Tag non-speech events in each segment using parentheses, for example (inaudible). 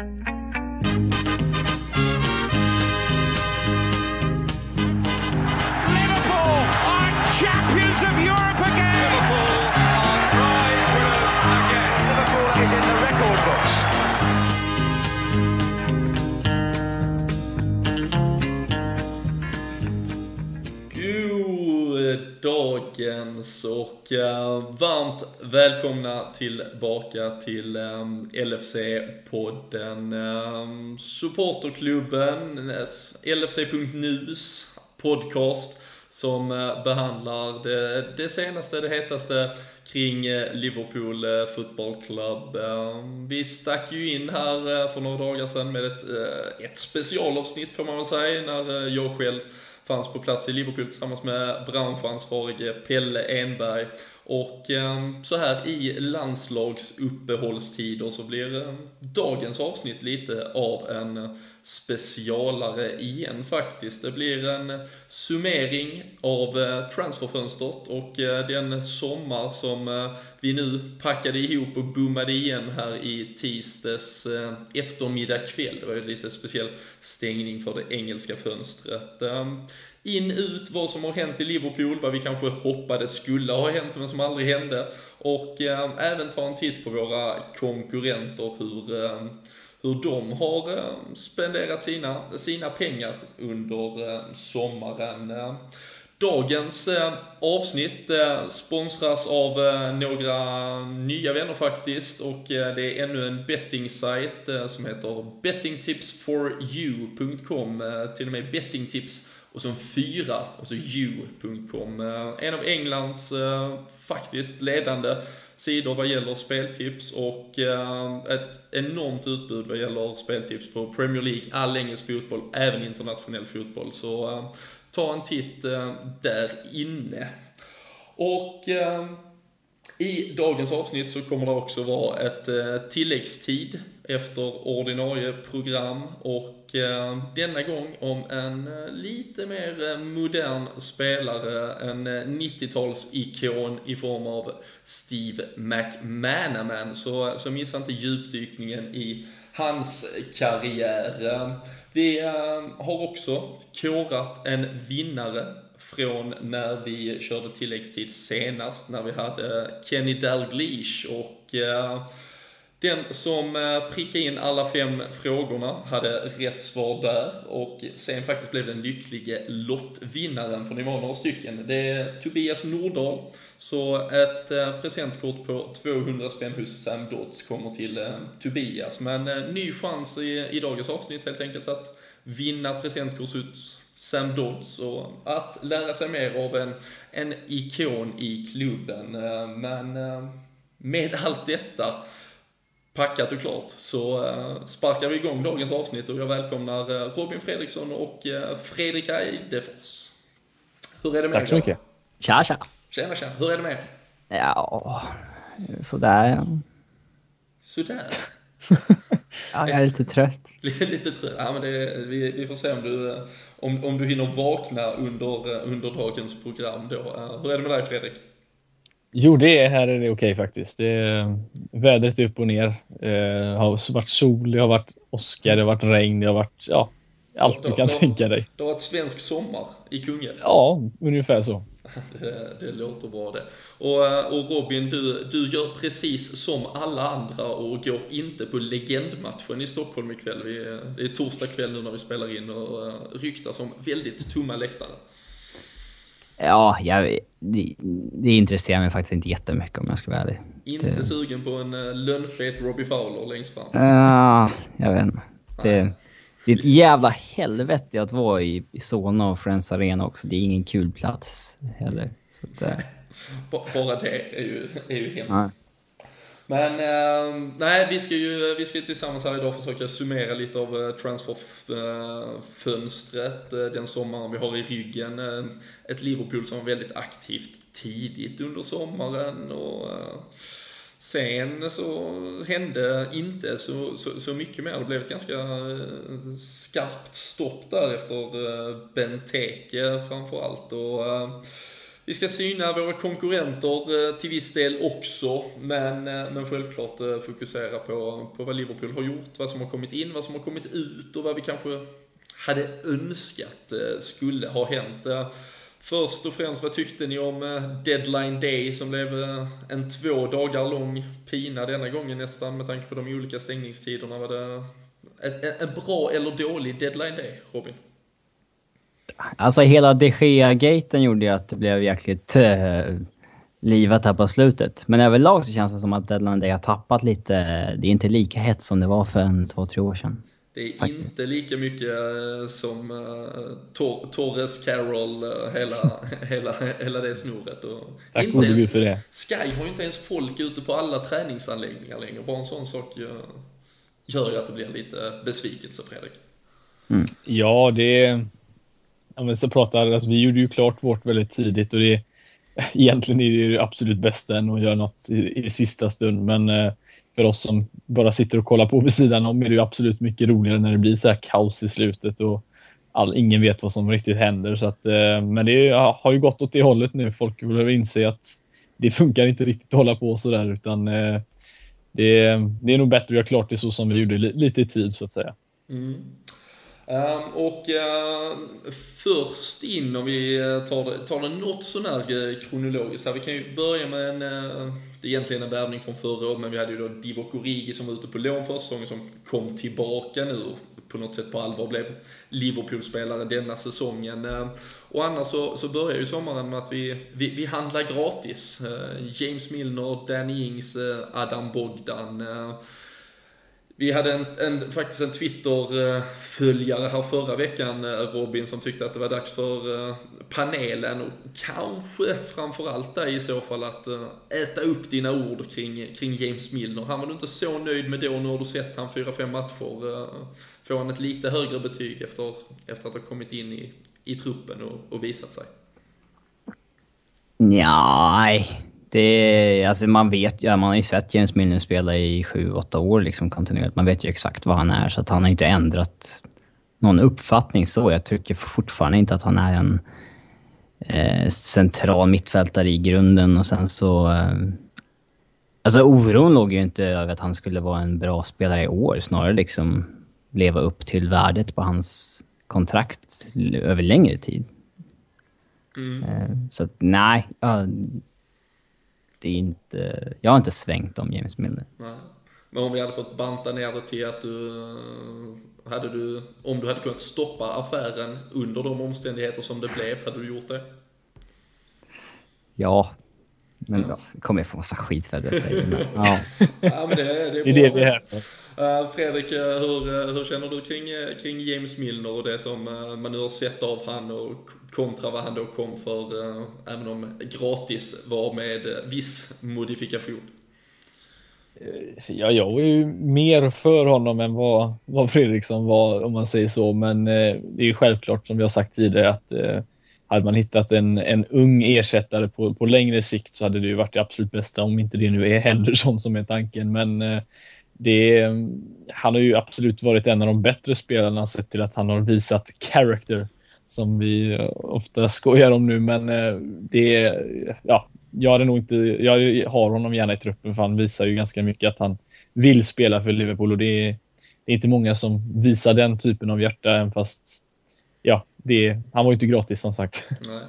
Liverpool are champions of Europe! Dagens och eh, varmt välkomna tillbaka till eh, LFC-podden. Eh, supporterklubben, LFC.nus podcast som behandlar det, det, senaste, det hetaste kring Liverpool Football Club. Vi stack ju in här för några dagar sedan med ett, ett specialavsnitt får man väl säga, när jag själv fanns på plats i Liverpool tillsammans med branschansvarige Pelle Enberg. Och ehm, så här i landslagsuppehållstider så blir ehm, dagens avsnitt lite av en specialare igen faktiskt. Det blir en summering av eh, transferfönstret och eh, den sommar som eh, vi nu packade ihop och bommade igen här i tisdags eftermiddag kväll. Det var ju lite speciell stängning för det engelska fönstret. In, ut, vad som har hänt i Liverpool, vad vi kanske hoppades skulle ha hänt men som aldrig hände. Och eh, även ta en titt på våra konkurrenter, hur, eh, hur de har eh, spenderat sina, sina pengar under eh, sommaren. Eh, dagens avsnitt sponsras av några nya vänner faktiskt och det är ännu en betting-sajt som heter bettingtipsforyou.com. Till och med bettingtips och så en fyra och så you.com. En av Englands faktiskt ledande sidor vad gäller speltips och eh, ett enormt utbud vad gäller speltips på Premier League, all engelsk fotboll, även internationell fotboll. Så eh, ta en titt eh, där inne. Och i dagens avsnitt så kommer det också vara ett tilläggstid efter ordinarie program och Eh, denna gång om en eh, lite mer eh, modern spelare, en 90-talsikon i form av Steve McManaman. Så, så missa inte djupdykningen i hans karriär. Vi har också korat en vinnare från när vi körde tilläggstid senast, när vi hade Kenny Dalglish och den som eh, prickade in alla fem frågorna hade rätt svar där och sen faktiskt blev den lycklige lottvinnaren, för ni var några stycken. Det är Tobias Nordahl. Så ett eh, presentkort på 200 spänn hos Sam Dodds kommer till eh, Tobias. Men ny chans i, i dagens avsnitt helt enkelt att vinna presentkort hos Sam Dodds och att lära sig mer av en, en ikon i klubben. Men med allt detta packat och klart så uh, sparkar vi igång dagens avsnitt och jag välkomnar uh, Robin Fredriksson och uh, Fredrik Eidefors. Hur är det med Tack så mycket. Tja, tja. Tjena, tjena. Hur är det med Ja, sådär. Sådär? (laughs) ja, jag är lite trött. (laughs) lite trött? Ja, men det, vi, vi får se om du, om, om du hinner vakna under, under dagens program då. Hur är det med dig Fredrik? Jo, det är, här är det okej faktiskt. Det är, vädret är upp och ner. Det eh, har varit sol, det har varit åska, det har varit regn, det har varit ja, allt du kan då, tänka dig. Det har varit svensk sommar i Kungälv. Ja, ungefär så. (laughs) Det, det, låter bra det. Och, eh, och Robin, du, du gör precis som alla andra och går inte på legendmatchen i Stockholm ikväll. Vi, det är torsdag kväll nu när vi spelar in och ryktas om väldigt tomma läktare. Ja, jag, det, det intresserar mig faktiskt inte jättemycket om jag ska vara ärlig. Inte det... sugen på en uh, lönnfet Robbie Fowler längst fram? Ja, jag vet inte. Det, det är ett jävla helvete att vara i, i Solna och Friends Arena också. Det är ingen kul plats heller. Så att, (laughs) Bara det är ju, är ju hemskt. Men eh, nej, vi ska ju vi ska tillsammans här idag försöka summera lite av eh, transferfönstret eh, den sommaren vi har i ryggen. Ehm, ett Liverpool som var väldigt aktivt tidigt under sommaren och eh, sen så hände inte så, så, så, mycket mer. Det blev ett ganska eh, skarpt stopp där efter Benteke framförallt. Och, ehm, vi ska syna våra konkurrenter eh, till viss del också, men, eh, men självklart eh, fokusera på, på vad Liverpool har gjort, vad som har kommit in, vad som har kommit ut och vad vi kanske hade önskat skulle ha hänt. Först och främst, vad tyckte ni om deadline day som blev en två dagar lång pina denna gången nästan med tanke på de olika stängningstiderna? Var det en, en bra eller dålig deadline day, Robin? Alltså hela de Gea-gaten gjorde ju att det blev jäkligt eh, livat här på slutet. Men överlag så känns det som att Deadline Day har tappat lite. Det är inte lika hett som det var för en två, tre år sedan. Det är Faktiskt. inte lika mycket uh, som uh, Tor Torres, Carroll, uh, hela, (laughs) hela, hela det snurret. Och Tack gode gud för det. Sky har ju inte ens folk ute på alla träningsanläggningar längre. Bara en sån sak gör ju att det blir lite besvikelse, Fredrik. Mm. Ja, det om vi så pratar, alltså vi gjorde ju klart vårt väldigt tidigt och det (laughs) egentligen är det det absolut bästa än att göra något i, i sista stund. Men eh, för oss som bara sitter och kollar på vid sidan om är det ju absolut mycket roligare när det blir så här kaos i slutet och all, ingen vet vad som riktigt händer. Så att, eh, men det har ju gått åt det hållet nu. Folk behöver inse att det funkar inte riktigt att hålla på så där utan eh, det, det är nog bättre att göra klart det så som vi gjorde lite i tid så att säga. Mm. Ehm, och ehm, först in, om vi eh, tar det, tar det något sånär eh, kronologiskt här. Vi kan ju börja med en, eh, det är egentligen en värvning från förra året, men vi hade ju då Divock Origi som var ute på lån förra säsongen, som kom tillbaka nu på något sätt på allvar blev Liverpool-spelare denna säsongen. Ehm, och annars så, så börjar ju sommaren med att vi, vi, vi handlar gratis. James Milner, Danny Ings, Adam Bogdan. Vi hade en, en, faktiskt en Twitter-följare här förra veckan, eh, Robin, som tyckte att det var dags för eh, panelen och kanske framförallt dig i så fall att eh, äta upp dina ord kring, kring James Milner. Han var du inte så nöjd med då, nu har du sett han 4-5 matcher. Får han ett lite högre betyg efter, efter att ha kommit in i, i truppen och, och visat sig? Nej, det, alltså man vet ju, man har ju sett James Milner spela i sju, åtta år liksom kontinuerligt. Man vet ju exakt vad han är, så att han har inte ändrat någon uppfattning så. Jag tycker fortfarande inte att han är en eh, central mittfältare i grunden och sen så... Eh, alltså oron låg ju inte över att han skulle vara en bra spelare i år, snarare liksom leva upp till värdet på hans kontrakt över längre tid. Mm. Eh, så att, nej, det är inte... Jag har inte svängt om James Milner. Nej. Men om vi hade fått banta ner det till att du... Hade du... Om du hade kunnat stoppa affären under de omständigheter som det blev, hade du gjort det? Ja. Men ja. kommer jag få massa skit för att jag säger det. (laughs) Ja. ja, men det, det är, det är det vi är här. Uh, Fredrik, uh, hur, uh, hur känner du kring, kring James Milner och det som man nu har sett av han och kontra vad han då kom för, även om gratis var med viss modifikation? Ja, jag var ju mer för honom än vad, vad Fredriksson var om man säger så. Men det är ju självklart som vi har sagt tidigare att hade man hittat en, en ung ersättare på, på längre sikt så hade det ju varit det absolut bästa om inte det nu är Henderson (laughs) som är tanken. Men eh, det, han har ju absolut varit en av de bättre spelarna sett till att han har visat character som vi eh, ofta skojar om nu. Men eh, det, ja, jag hade nog inte, jag har honom gärna i truppen för han visar ju ganska mycket att han vill spela för Liverpool och det är, det är inte många som visar den typen av hjärta även fast det, han var ju inte gratis som sagt. Nej.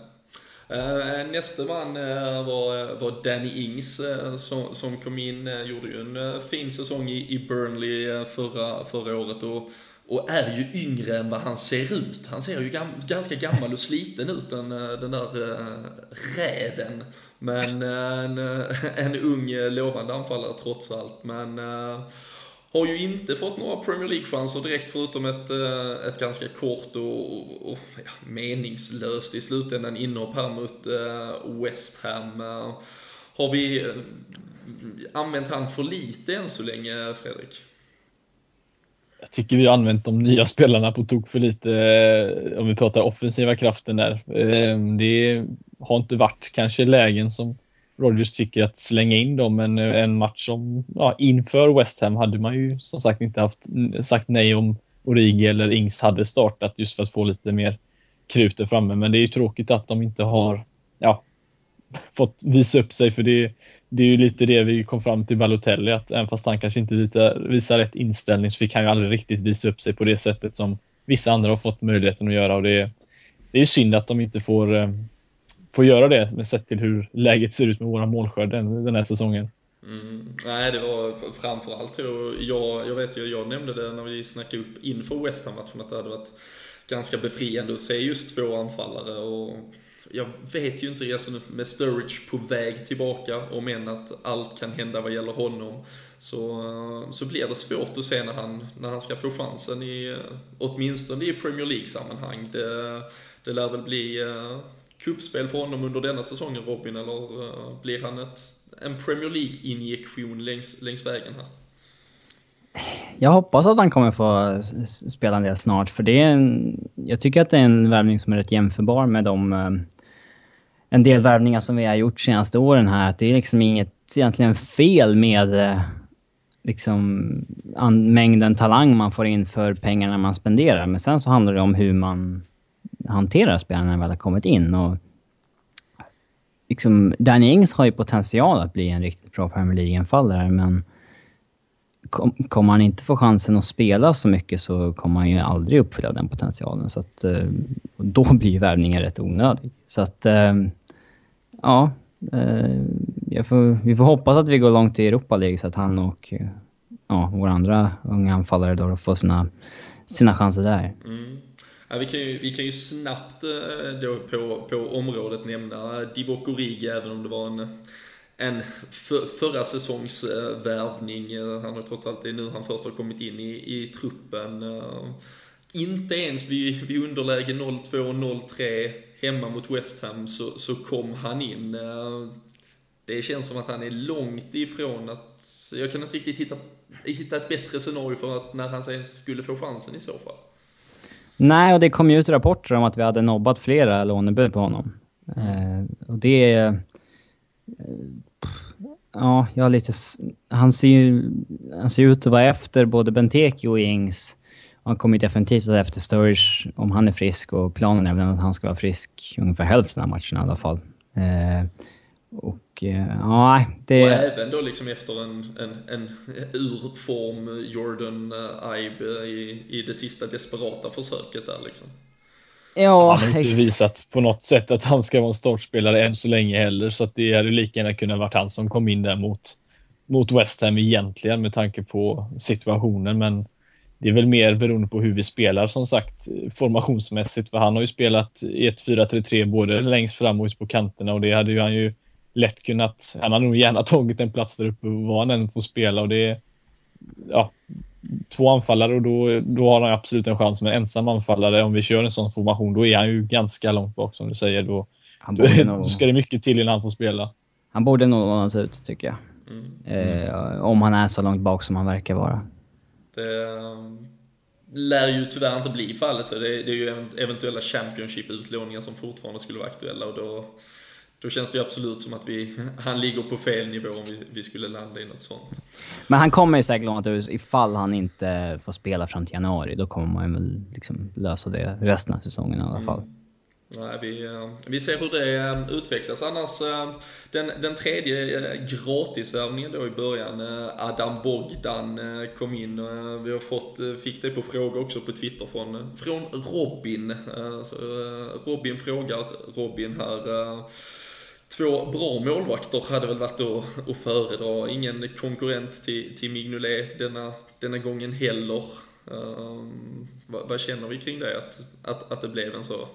Eh, Nästa man eh, var, var Danny Ings eh, som, som kom in, gjorde ju en fin säsong i, i Burnley förra, förra året och, och är ju yngre än vad han ser ut. Han ser ju gam, ganska gammal och sliten ut den, den där räden. Men en, en ung lovande anfallare trots allt. Men har ju inte fått några Premier League-chanser direkt förutom ett, eh, ett ganska kort och, och ja, meningslöst i slutändan inhopp här mot eh, West Ham. Eh, har vi använt han för lite än så länge, Fredrik? Jag tycker vi har använt de nya spelarna på tok för lite om vi pratar offensiva kraften där. Det har inte varit kanske lägen som Rodgers tycker att slänga in dem. Men eh, en match som ja, inför West Ham hade man ju som sagt inte haft sagt nej om Origi eller Ings hade startat just för att få lite mer krut där framme. Men det är ju tråkigt att de inte har ja, (laughs) fått visa upp sig. För det, det är ju lite det vi kom fram till Balotelli, att även fast han kanske inte visar, visar rätt inställning så fick han ju aldrig riktigt visa upp sig på det sättet som vissa andra har fått möjligheten att göra. Och det, det är synd att de inte får, eh, får göra det, med sett till hur läget ser ut med våra målskörd den, den här säsongen. Mm. Nej, det var framförallt tror jag, jag vet ju, jag nämnde det när vi snackade upp inför West Ham-matchen att det hade varit ganska befriande att se just två anfallare och jag vet ju inte, alltså med Sturridge på väg tillbaka, om än att allt kan hända vad gäller honom, så, så blir det svårt att se när han, när han ska få chansen i, åtminstone i Premier League-sammanhang. Det, det lär väl bli eh, kuppspel för honom under denna säsongen Robin, eller eh, blir han ett, en Premier League-injektion längs, längs vägen här? Jag hoppas att han kommer få spela en del snart, för det är en... Jag tycker att det är en värvning som är rätt jämförbar med de... Eh, en del värvningar som vi har gjort senaste åren här. Det är liksom inget egentligen fel med eh, liksom mängden talang man får in för pengarna man spenderar. Men sen så handlar det om hur man hanterar spelarna när de väl har kommit in. Och liksom, Danny Ings har ju potential att bli en riktigt bra Premier League-anfallare, men kom, kommer han inte få chansen att spela så mycket så kommer han ju aldrig uppfylla den potentialen. Så att, eh, då (laughs) blir värvningen rätt onödig. Så att, eh, ja. Eh, får, vi får hoppas att vi går långt i Europa League så att han och ja, våra andra unga anfallare då får sina, sina chanser där. Mm. Ja, vi, kan ju, vi kan ju snabbt eh, då på, på området nämna Divock Origi, även om det var en en för, förra säsongs eh, värvning. Eh, han har trots allt, det är nu han först har kommit in i, i truppen. Inte ens vid, vid underläge 0-2, 0-3 hemma mot West Ham så, så kom han in. det känns som att han är långt ifrån att, jag kan inte riktigt hitta, hitta ett bättre scenario för att när han sen skulle få chansen i så fall. Nej, och det kom ju ut rapporter om att vi hade nobbat flera lånebud på honom. Mm. och det Ja, jag har lite... Han ser ju han ser ut att vara efter både Benteke och Ings. Han kommer ju definitivt att efter Sturridge om han är frisk och planen är väl att han ska vara frisk ungefär hälften av matchen i alla fall. Eh, och eh, ja, det... Och även då liksom efter en, en, en urform Jordan uh, Ibe i, i det sista desperata försöket där liksom. Ja, han har inte visat på något sätt att han ska vara en startspelare än så länge heller, så att det hade lika gärna kunnat varit han som kom in där mot, mot West Ham egentligen med tanke på situationen. Men det är väl mer beroende på hur vi spelar som sagt formationsmässigt. För han har ju spelat i ett 4-3-3 både längst fram och ut på kanterna och det hade ju han ju lätt kunnat. Han hade nog gärna (laughs) tagit en plats där uppe var han än får spela och det. Ja, två anfallare och då, då har han absolut en chans. Men ensam anfallare, om vi kör en sån formation, då är han ju ganska långt bak som du säger. Då, (laughs) då, nog... då ska det mycket till innan han får spela. Han borde nog lånas ut, tycker jag. Mm. Eh, om han är så långt bak som han verkar vara. Det um, lär ju tyvärr inte bli fallet, så det, det är ju eventuella Championship-utlåningar som fortfarande skulle vara aktuella och då då känns det ju absolut som att vi, (laughs) han ligger på fel nivå om vi, vi skulle landa i något sånt. Men han kommer ju säkert låna ut ifall han inte får spela fram till januari. Då kommer man ju liksom lösa det resten av säsongen i alla mm. fall. Mm. Nej, vi, eh, vi ser hur det eh, utvecklas. Annars, eh, den, den tredje gratisvärvningen då i början, Adam Bogdan kom in. Vi har fått, fick det på fråga också på Twitter från, från Robin. Så Robin frågar Robin här två bra målvakter hade väl varit att, att föredra. Ingen konkurrent till, till Mignolet denna, denna gången heller. Um, vad, vad, känner vi kring det? Att, att, att det blev en så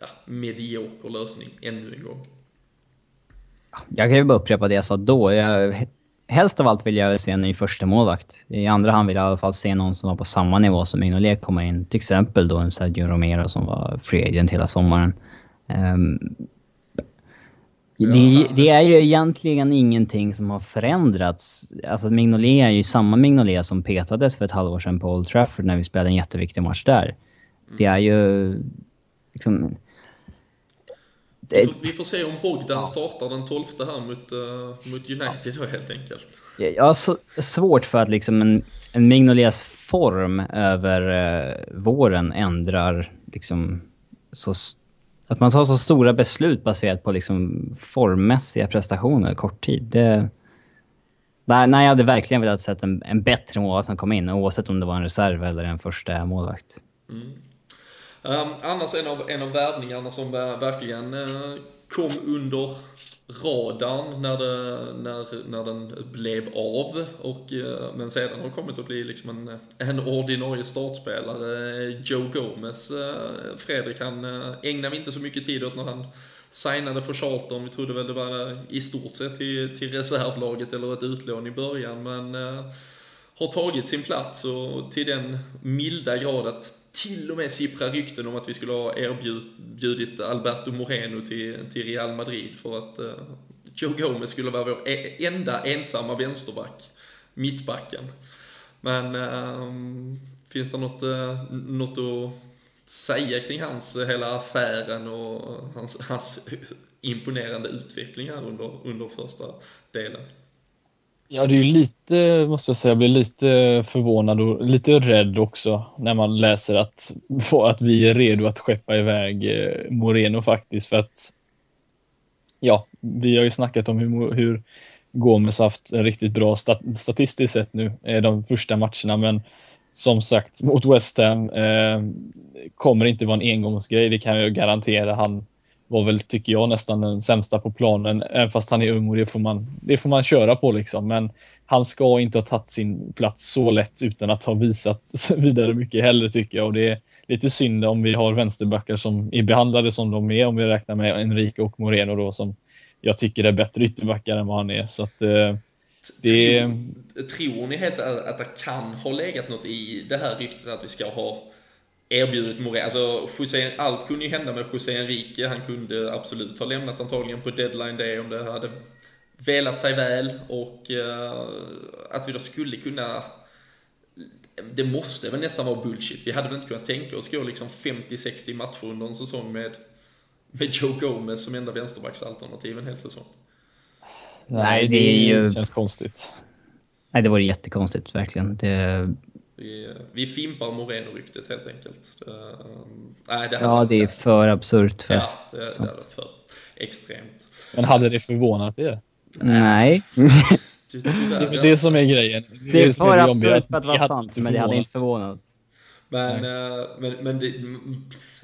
ja, medioker lösning ännu en gång? Jag kan ju bara upprepa det jag sa då. Jag, helst av allt vill jag se en ny första målvakt. I andra hand vill jag i alla fall se någon som var på samma nivå som Mignolet komma in. Till exempel då en Sergio Romero som var free agent hela sommaren. Um, det, det, är ju egentligen ingenting som har förändrats. Alltså Mignolet är ju samma Mignolet som petades för ett halvår sedan på Old Trafford när vi spelade en jätteviktig match där. Det är ju... Liksom. Vi, får, vi, får, se om Bogdan startar den 12 här mot, uh, mot United då helt enkelt. Jag har så, svårt för att liksom en, en Mignolets form över uh, våren ändrar liksom så att man tar så stora beslut baserat på liksom formmässiga prestationer kort tid. Det, nej, jag hade verkligen velat se en, en bättre målvakt som kom in, oavsett om det var en reserv eller en första målvakt. Mm. Um, annars en av, en av värvningarna som verkligen uh, kom under radarn när, det, när, när den blev av. Och, eh, men sedan har kommit att bli liksom en, en ordinarie startspelare. Joe Gomez, eh, Fredrik, han eh, ägnar ägnade vi inte så mycket tid åt när han signade för Charlton. Vi trodde väl det var i stort sett till, till reservlaget eller ett utlån i början. Men har tagit sin plats och till den milda grad att till och med sippra rykten om att vi skulle ha erbjudit Alberto Moreno till, till Real Madrid för att uh, Joe Gomez skulle vara vår e-, enda ensamma vänsterback, mittbacken. Men uh, finns det något, uh, något att säga kring hans eh, hela affären och hans, hans imponerande utveckling här under, under första delen? Ja, det är ju lite, måste jag säga, jag blir lite förvånad och lite rädd också när man läser att, (laughs) att vi är redo att skeppa iväg eh, Moreno faktiskt. För att, ja, vi har ju snackat om hur, hur Gomes haft en riktigt bra stat, statistiskt sett nu eh, de första matcherna, men som sagt mot West Ham eh, kommer inte vara en engångsgrej, det kan jag garantera. Han var väl, tycker jag, nästan den sämsta på planen. Även fast han är ung och det får man, det får man köra på liksom. Men han ska inte ha tagit sin plats så lätt utan att ha visat (laughs) vidare mycket heller tycker jag. Och det är lite synd om vi har vänsterbackar som är behandlade som de är, om vi räknar med Enrique och Moreno då som jag tycker är bättre ytterbackar än vad han är. Så att, eh, det... Tror, tror ni helt att det kan ha legat något i det här ryktet att vi ska ha erbjudit Moreno. Alltså, José, allt kunde ju hända med José Enrique. Han kunde absolut ha lämnat antagligen på deadline day om det hade velat sig väl och uh, att vi då skulle kunna det måste väl nästan vara bullshit. Vi hade väl inte kunnat tänka oss gå liksom 50-60 matcher under en säsong med, med Joe Gomez som enda vänsterbacksalternativ en hel säsong. Nej, det, är ju... känns konstigt. Nej, det vore jättekonstigt, verkligen. Det, vi, vi fimpar Moreno-ryktet helt enkelt. Uh, nej, det ja, det är för absurt för Ja, det, det är det för extremt. Men hade det förvånat er? Nej. (laughs) det är det som är grejen. Det, det är för absurt för att vara sant, men det hade inte förvånat. Men, uh, men, men, det,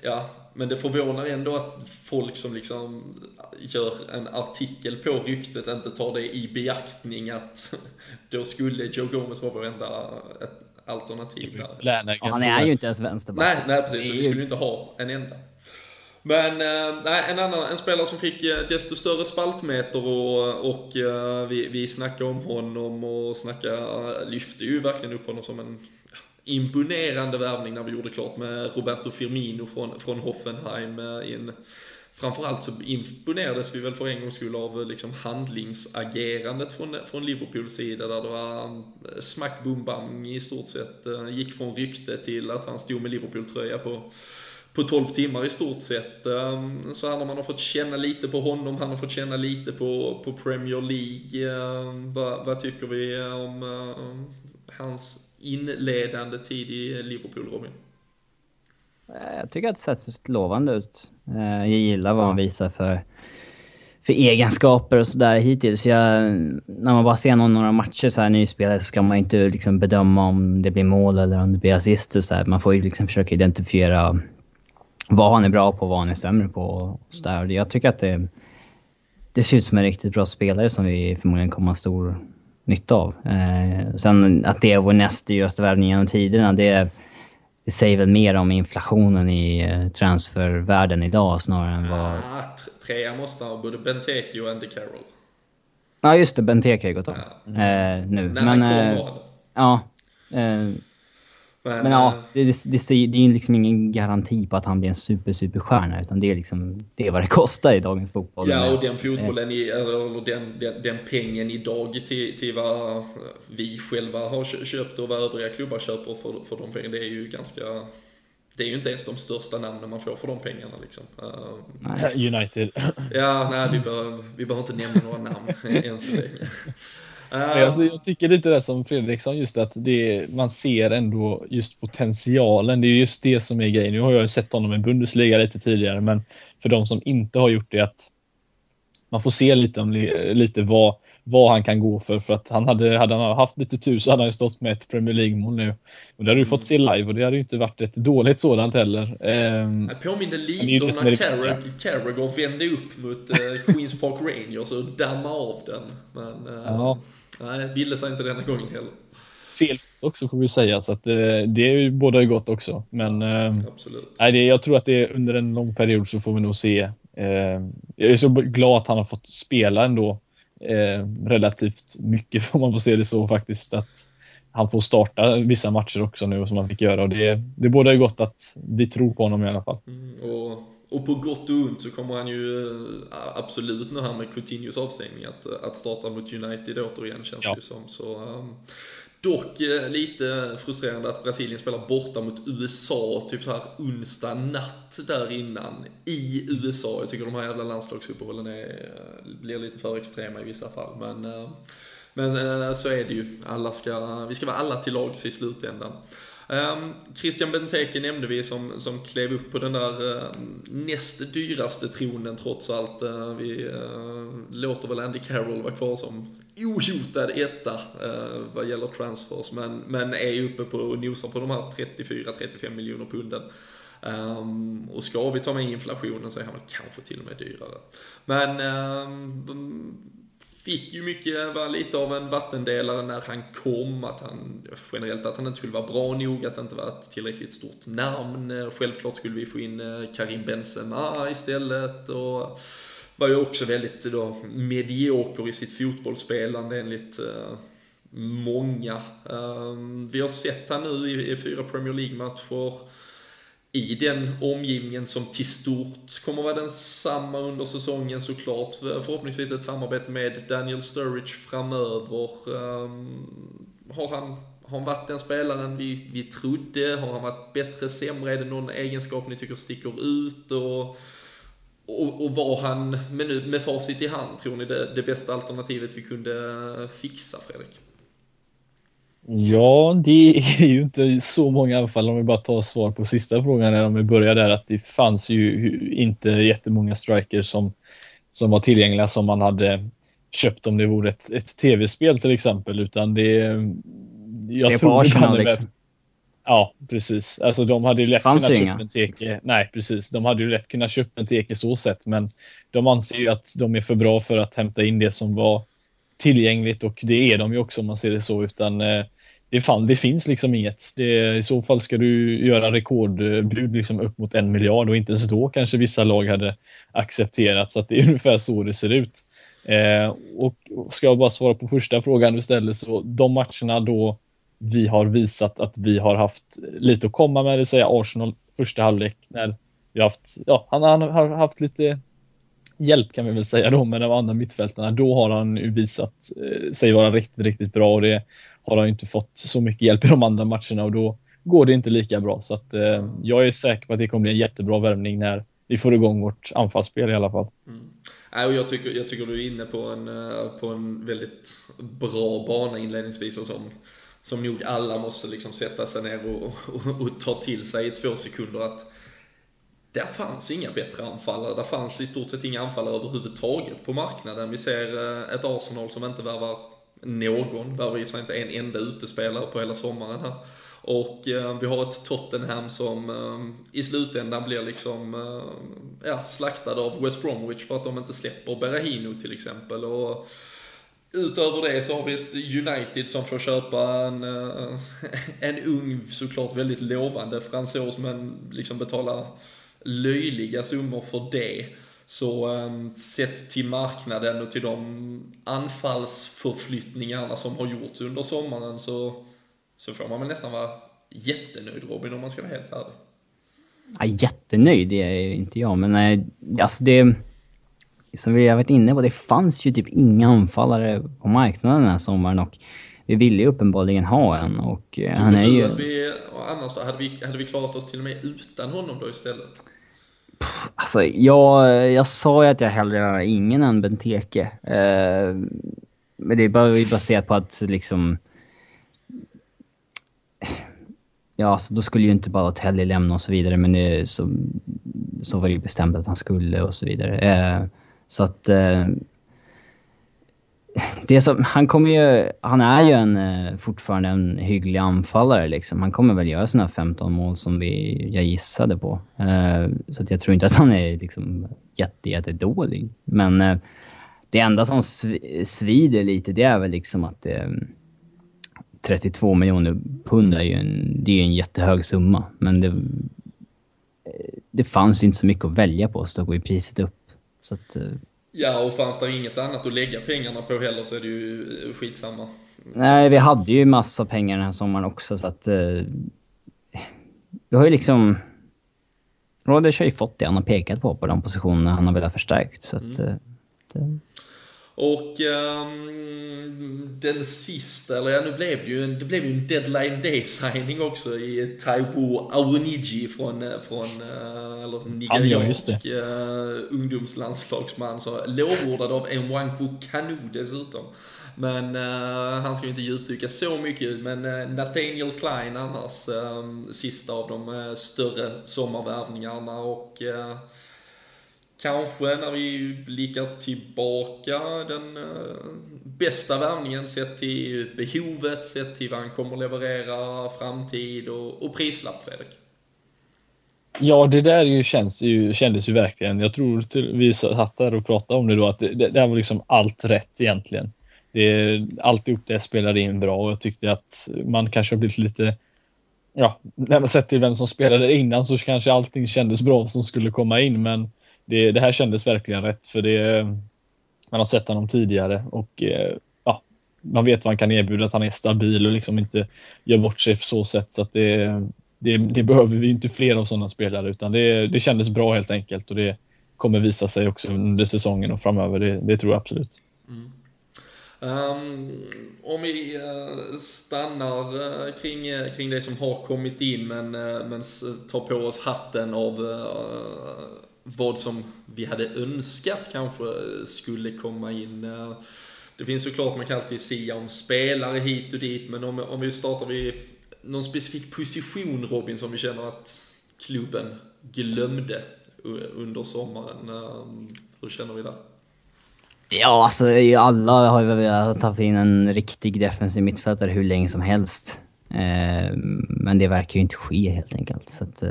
ja, men det förvånar ändå att folk som liksom gör en artikel på ryktet inte tar det i beaktning att (laughs) då skulle Joe Gomez vara vår enda, alternativ där. han är ju inte ens vänsterback. Nej, nej precis. Så vi skulle ju inte ha en enda. Men eh, nej, en annan en spelare som fick eh, desto större spaltmeter och, och uh, vi, vi snackade om honom och snackade, lyfte ju verkligen upp honom som en imponerande värvning när vi gjorde klart med Roberto Firmino från, från Hoffenheim i en framförallt så imponerades vi väl för en gångs skull av eh, liksom handlingsagerandet från, eh, från Liverpools sida där det var mm, smack boom bang i stort sett. Eh, gick från rykte till att han stod med Liverpool-tröja på på 12 timmar i stort sett. Ehm, så han, man har fått känna lite på honom, han har fått känna lite på, på Premier League. Ehm, vad, vad tycker vi om hans inledande tid i Liverpool, Robin? Jag tycker att det sett lovande ut. Eh, jag gillar vad han visar för, för egenskaper och sådär hittills. Jag, när man bara ser någon, några matcher så här nyspelare så ska man inte liksom bedöma om det blir mål eller om det blir assist så här. Man får ju liksom försöka identifiera vad han är bra på och vad han är sämre på. Och så där. Jag tycker att det, det ser ut som en riktigt bra spelare som vi förmodligen kommer ha stor nytta av. Eh, sen att det är vår näst dyraste värvning genom tiderna, det det säger väl mer om inflationen i eh, transfervärlden idag snarare än vad... Ah, trea måste ha både Benteke och Andy Carroll. Ja, just det. Benteke har gått av ja. eh, nu. När Men, han kom eh, Ja. Eh, men, men ja, det, det, det, det är ju liksom ingen garanti på att han blir en super, superstjärna. Utan det är liksom det är vad det kostar i dagens fotboll. Ja, och den fotbollen, i, eller den, den, den pengen idag till, till vad vi själva har köpt och vad övriga klubbar köper för, för de pengarna, det är ju ganska det är ju inte ens de största namnen man får för de pengarna liksom. Uh, United. Ja, nej vi behöver, vi behöver inte nämna några namn (laughs) än så länge. Uh, alltså, jag tycker lite det som Fredriksson, just att det, man ser ändå just potentialen. Det är just det som är grejen. Nu har jag ju sett honom i Bundesliga lite tidigare, men för de som inte har gjort det, att man får se lite, om, lite vad, vad han kan gå för. För att han hade, hade han haft lite tur så hade han ju stått med ett Premier League-mål nu. Och det hade du fått se live och det hade ju inte varit ett dåligt sådant heller. Ehm, jag påminner lite om när Carragher vände upp mot uh, Queens Park Rangers och dammade av den. Men uh, ja. Nej, ville sig inte denna gången heller. Fel också får vi säga, så att uh, det är ju båda gott också. Men uh, nej, det, jag tror att det är under en lång period så får vi nog se Eh, jag är så glad att han har fått spela ändå eh, relativt mycket, (laughs) får man får se det så faktiskt. Att han får starta vissa matcher också nu som han fick göra och det, det borde ju gott att vi tror på honom i alla fall. Mm, och, och på gott och ont så kommer han ju eh, absolut nu här med Coutinhos avstängning att, att starta mot United återigen känns ja. det som. Så, um, Dock eh, lite frustrerande att Brasilien spelar borta mot USA, typ så här onsdag natt där innan, i USA. Jag tycker de här jävla landslagsuppehållen är, blir lite för extrema i vissa fall. Men, eh, men eh, så är det ju. Alla ska, vi ska vara alla till lags i slutändan. Ehm, Christian Benteke nämnde vi som, som klev upp på den där ehm, näst dyraste tronen trots allt. Ehm, vi låter väl Andy Carroll vara kvar som ohotad etta vad gäller transfers, men, men är uppe på och nosar på de här 34-35 miljoner punden. Um, och ska vi ta med inflationen så är han väl kanske till och med dyrare. Men um, fick ju mycket, var lite av en vattendelare när han kom, att han generellt att han inte skulle vara bra nog, att det inte var ett tillräckligt stort namn. Självklart skulle vi få in eh, Karim Benzema istället och var ju också väldigt då medioker i sitt fotbollsspelande enligt uh, många. Uh, vi har sett han nu i, i fyra Premier League-matcher i den omgivningen som till stort kommer vara densamma under säsongen såklart. Förhoppningsvis ett samarbete med Daniel Sturridge framöver. Um, har, han, har han varit den spelaren vi, vi trodde? Har han varit bättre, sämre? Är det någon egenskap ni tycker sticker ut? Och, och, och var han, med, nu, med facit i hand, tror ni det, det bästa alternativet vi kunde fixa, Fredrik? Ja, det är ju inte så många anfall om vi bara tar svar på sista frågan om vi börjar där att det fanns ju inte jättemånga strikers som, som var tillgängliga som man hade köpt om det vore ett, ett tv-spel till exempel utan det jag Se tror Arsenal, det liksom. Ja, precis. Alltså de hade ju lätt Fanns kunnat köpa en teke. Nej, precis. De hade ju lätt kunnat köpa en teke så sett, men de anser ju att de är för bra för att hämta in det som var tillgängligt och det är de ju också om man ser det så, utan eh, det, fan, det finns liksom inget. Det, I så fall ska du göra rekordbud liksom upp mot en miljard och inte ens då kanske vissa lag hade accepterat. Så att det är (laughs) ungefär så det ser ut. Eh, och ska jag bara svara på första frågan du ställde så de matcherna då vi har visat att vi har haft lite att komma med, det vill säga Arsenal första halvlek när vi haft, ja, han, han har haft lite hjälp kan vi väl säga då med de andra mittfältarna. Då har han visat eh, sig vara riktigt, riktigt bra och det har han inte fått så mycket hjälp i de andra matcherna och då går det inte lika bra. Så att eh, jag är säker på att det kommer bli en jättebra värvning när vi får igång vårt anfallsspel i alla fall. Mm. jag, tycker, jag tycker du är inne på en, eh, på en väldigt bra bana inledningsvis och som, som nog alla måste liksom sätta sig ner och, och, och ta till sig i två sekunder att där fanns inga bättre anfallare. Där fanns i stort sett inga anfallare överhuvudtaget på marknaden. Vi ser eh, ett Arsenal som inte värvar någon, värvar i och för sig inte en enda utespelare på hela sommaren här. Och eh, vi har ett Tottenham som eh, i slutändan blir liksom eh, ja, slaktade av West Bromwich för att de inte släpper Berahino till exempel. Och utöver det så har vi ett United som får köpa en, eh, (laughs) en ung, såklart väldigt lovande fransos men liksom betala löjliga summor för det. Så um, sett till marknaden och till de anfallsförflyttningarna som har gjorts under sommaren så, så får man väl nästan vara jättenöjd Robin om man ska vara helt ärlig. Ja, jättenöjd är inte jag, men eh, alltså det... Som vi har varit inne på, det fanns ju typ inga anfallare på marknaden den här sommaren och vi ville ju uppenbarligen ha en och eh, han är ju... Att vi, annars då, hade vi, hade vi klarat oss till och med utan honom då istället? Alltså, jag, jag sa ju att jag hellre har ingen än Benteke. Eh, men det är bara baserat på att liksom... Ja, så då skulle ju inte Balotelli lämna och så vidare, men det, så, så var det ju bestämt att han skulle och så vidare. Eh, så att... Eh, det som, han kommer ju... Han är ju en, eh, fortfarande en hygglig anfallare liksom. Han kommer väl göra sina 15 mål som vi, jag gissade på. Uh, så att jag tror inte att han är liksom jätte, jätte dålig. Men uh, det enda som svider lite, det är väl liksom att uh, 32 miljoner pund är ju en, det är en jättehög summa. Men det, det fanns inte så mycket att välja på, så då går ju priset upp. Så att, Ja, och fanns det inget annat att lägga pengarna på heller så är det ju eh, skitsamma. Nej, vi hade ju massa pengar den här sommaren också så att... Eh, vi har ju liksom... Rodgers har ju fått det han har pekat på, på de positionerna han har velat förstärkt. Så att, mm. eh, det... Och um, den sista, eller ja nu blev det ju en, det blev ju en deadline day signing också i Taiwo Aoniji från, eh, från uh, eller nigeriansk uh, ungdomslandslagsman. Så lovordad av Nwanko Kanu dessutom. Men uh, han ska ju inte djupdyka så mycket. Men uh, Nathaniel Klein annars, um, sista av de uh, större sommarvärvningarna och kanske när vi blickar tillbaka den eh, bästa värvningen sett till behovet, sett till vad han kommer leverera, framtid och, och prislapp, Fredrik. Ja, det där ju känns ju, kändes ju verkligen. Jag tror till, vi satt där och pratade om det då att det, det, det var liksom allt rätt egentligen. Det, alltihop det spelade in bra och jag tyckte att man kanske har blivit lite Ja, när man sett till vem som spelade innan så kanske allting kändes bra som skulle komma in men det, det här kändes verkligen rätt för det man har sett honom tidigare och eh, ja, man vet vad han kan erbjuda, att han är stabil och liksom inte gör bort sig på så sätt så att det, det, det behöver vi inte fler av sådana spelare utan det, det kändes bra helt enkelt och det kommer visa sig också under säsongen och framöver, det, det tror jag absolut. Mm. Um, om vi eh, stannar eh, kring, kring det som har kommit in men, men tar på oss hatten av vad som vi hade önskat kanske eh, skulle komma in. Eh. Det finns såklart, man kan alltid säga om spelare hit och dit, men om, om vi startar vid någon specifik position Robin som vi känner att klubben glömde under sommaren. Eh, hur känner vi där? Ja, alltså alla har ju velat ta in en riktig defensiv mittfältare hur länge som helst. Men det verkar ju inte ske helt enkelt. Så att,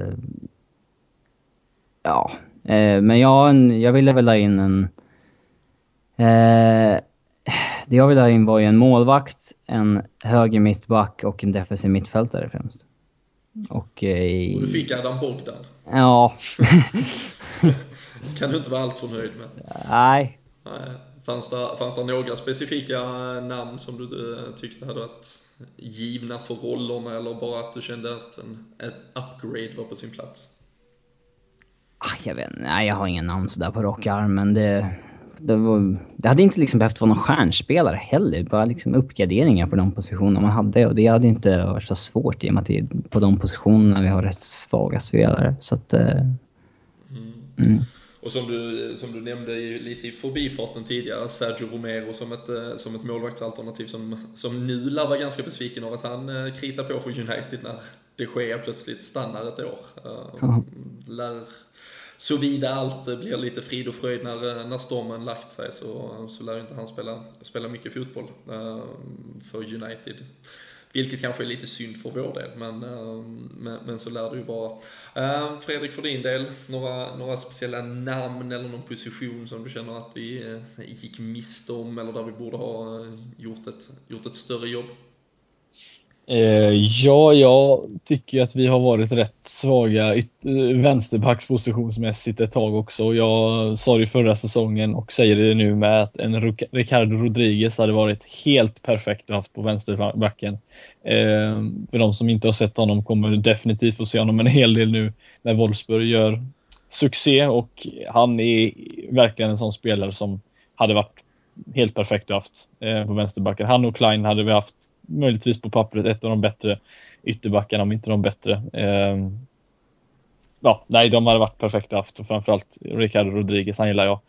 ja, Eh, men jag, jag ville väl ha in en... Eh, det jag ville ha in var ju en målvakt, en höger mittback och en defensiv mittfältare främst. Och, eh, och du fick Adam Bogdan? Ja. (laughs) kan du inte vara alltför nöjd med? Nej. Nej. Fanns det, fanns det några specifika namn som du eh, tyckte hade varit givna för rollerna eller bara att du kände att en, ett upgrade var på sin plats? Ah, jag vet nej jag har ingen namn sådär på rak arm, men det... Det, var, det hade inte liksom behövt vara någon stjärnspelare heller. Bara liksom uppgraderingar på de positionerna man hade. Och det hade inte varit så svårt i och med att det är på de positionerna vi har rätt svaga spelare. Så att... Eh, mm. Mm. Och som du, som du nämnde lite i förbifarten tidigare, Sergio Romero som ett, eh, som ett målvaktsalternativ som, som nu lär vara ganska besviken av att han eh, kritar på för United när de Gea plötsligt stannar ett år. Uh, lär, Såvida allt blir lite frid och fröjd när, när stormen lagt sig så, så lär inte han spela, spela mycket fotboll uh, för United. Vilket kanske är lite synd för vår del, men, men, men, så lär det ju vara. Fredrik, för din del, några, några speciella namn eller någon position som du känner att vi gick miste om eller där vi borde ha gjort ett, gjort ett större jobb? Eh, ja, jag tycker att vi har varit rätt svaga vänsterbackspositionsmässigt ett tag också. Jag sa det förra säsongen och säger det nu med att en Ricardo Rodriguez hade varit helt perfekt att haft på vänsterbacken. Eh, för de som inte har sett honom kommer definitivt få se honom en hel del nu när Wolfsburg gör succé och han är verkligen en sån spelare som hade varit helt perfekt att haft eh, på vänsterbacken. Han och Klein hade vi haft möjligtvis på pappret ett av de bättre ytterbackarna, om inte de bättre. Eh, ja, nej, de hade varit perfekta haft och framförallt Ricardo Rodriguez, han gillar jag.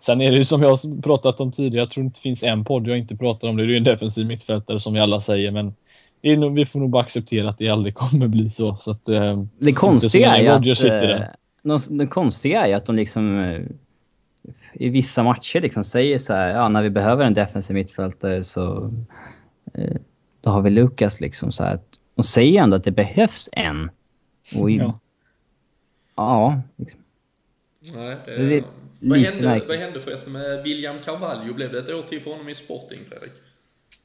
Sen är det ju som jag har pratat om tidigare, jag tror inte det finns en podd jag inte pratar om det. Det är ju en defensiv mittfältare som vi alla säger, men nog, vi får nog bara acceptera att det aldrig kommer bli så. så att, eh, det konstiga är att... Eh, det konstiga är att de liksom eh, i vissa matcher liksom säger så här, ja när vi behöver en defensiv mittfältare så eh, då har vi Lukas liksom så här. De säger ändå att det behövs en. Och i, ja. Ja, liksom. Nej, det, det vad, hände, vad hände förresten med William Carvalho? Blev det ett år till för honom i Sporting, Fredrik?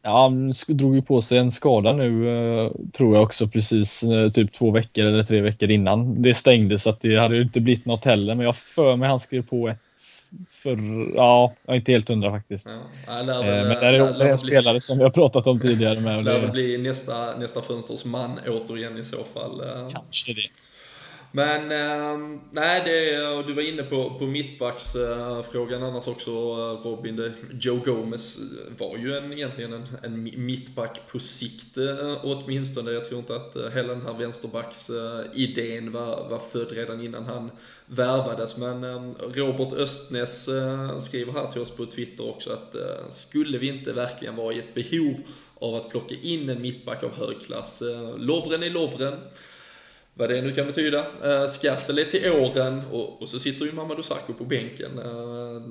Ja, han drog ju på sig en skada nu, eh, tror jag också, precis eh, typ två veckor eller tre veckor innan det stängde, så att det hade ju inte blivit något heller. Men jag för mig han skrev på ett för, ja, jag är inte helt hundra faktiskt. Ja, lär väl, men det är lär, en spelare som vi har pratat om tidigare. Med, lär väl bli nästa, nästa fönsters man återigen i så fall. Eh. Kanske det. Men eh, nej, det, du var inne på, på mittbacksfrågan eh, annars också Robin. Det, Joe Gomez var ju en, egentligen en, en mittback på sikt eh, åtminstone. Jag tror inte att eh, hela den här vänsterbacksidén eh, var, var född redan innan han värvades. Men eh, Robert Östnäs eh, skriver här till oss på Twitter också att eh, skulle vi inte verkligen vara i ett behov av att plocka in en mittback av hög klass. Eh, Lovren är Lovren vad det nu kan betyda. Uh, Skartel är till åren och, och så sitter ju Mamadou Sakho på bänken. Uh,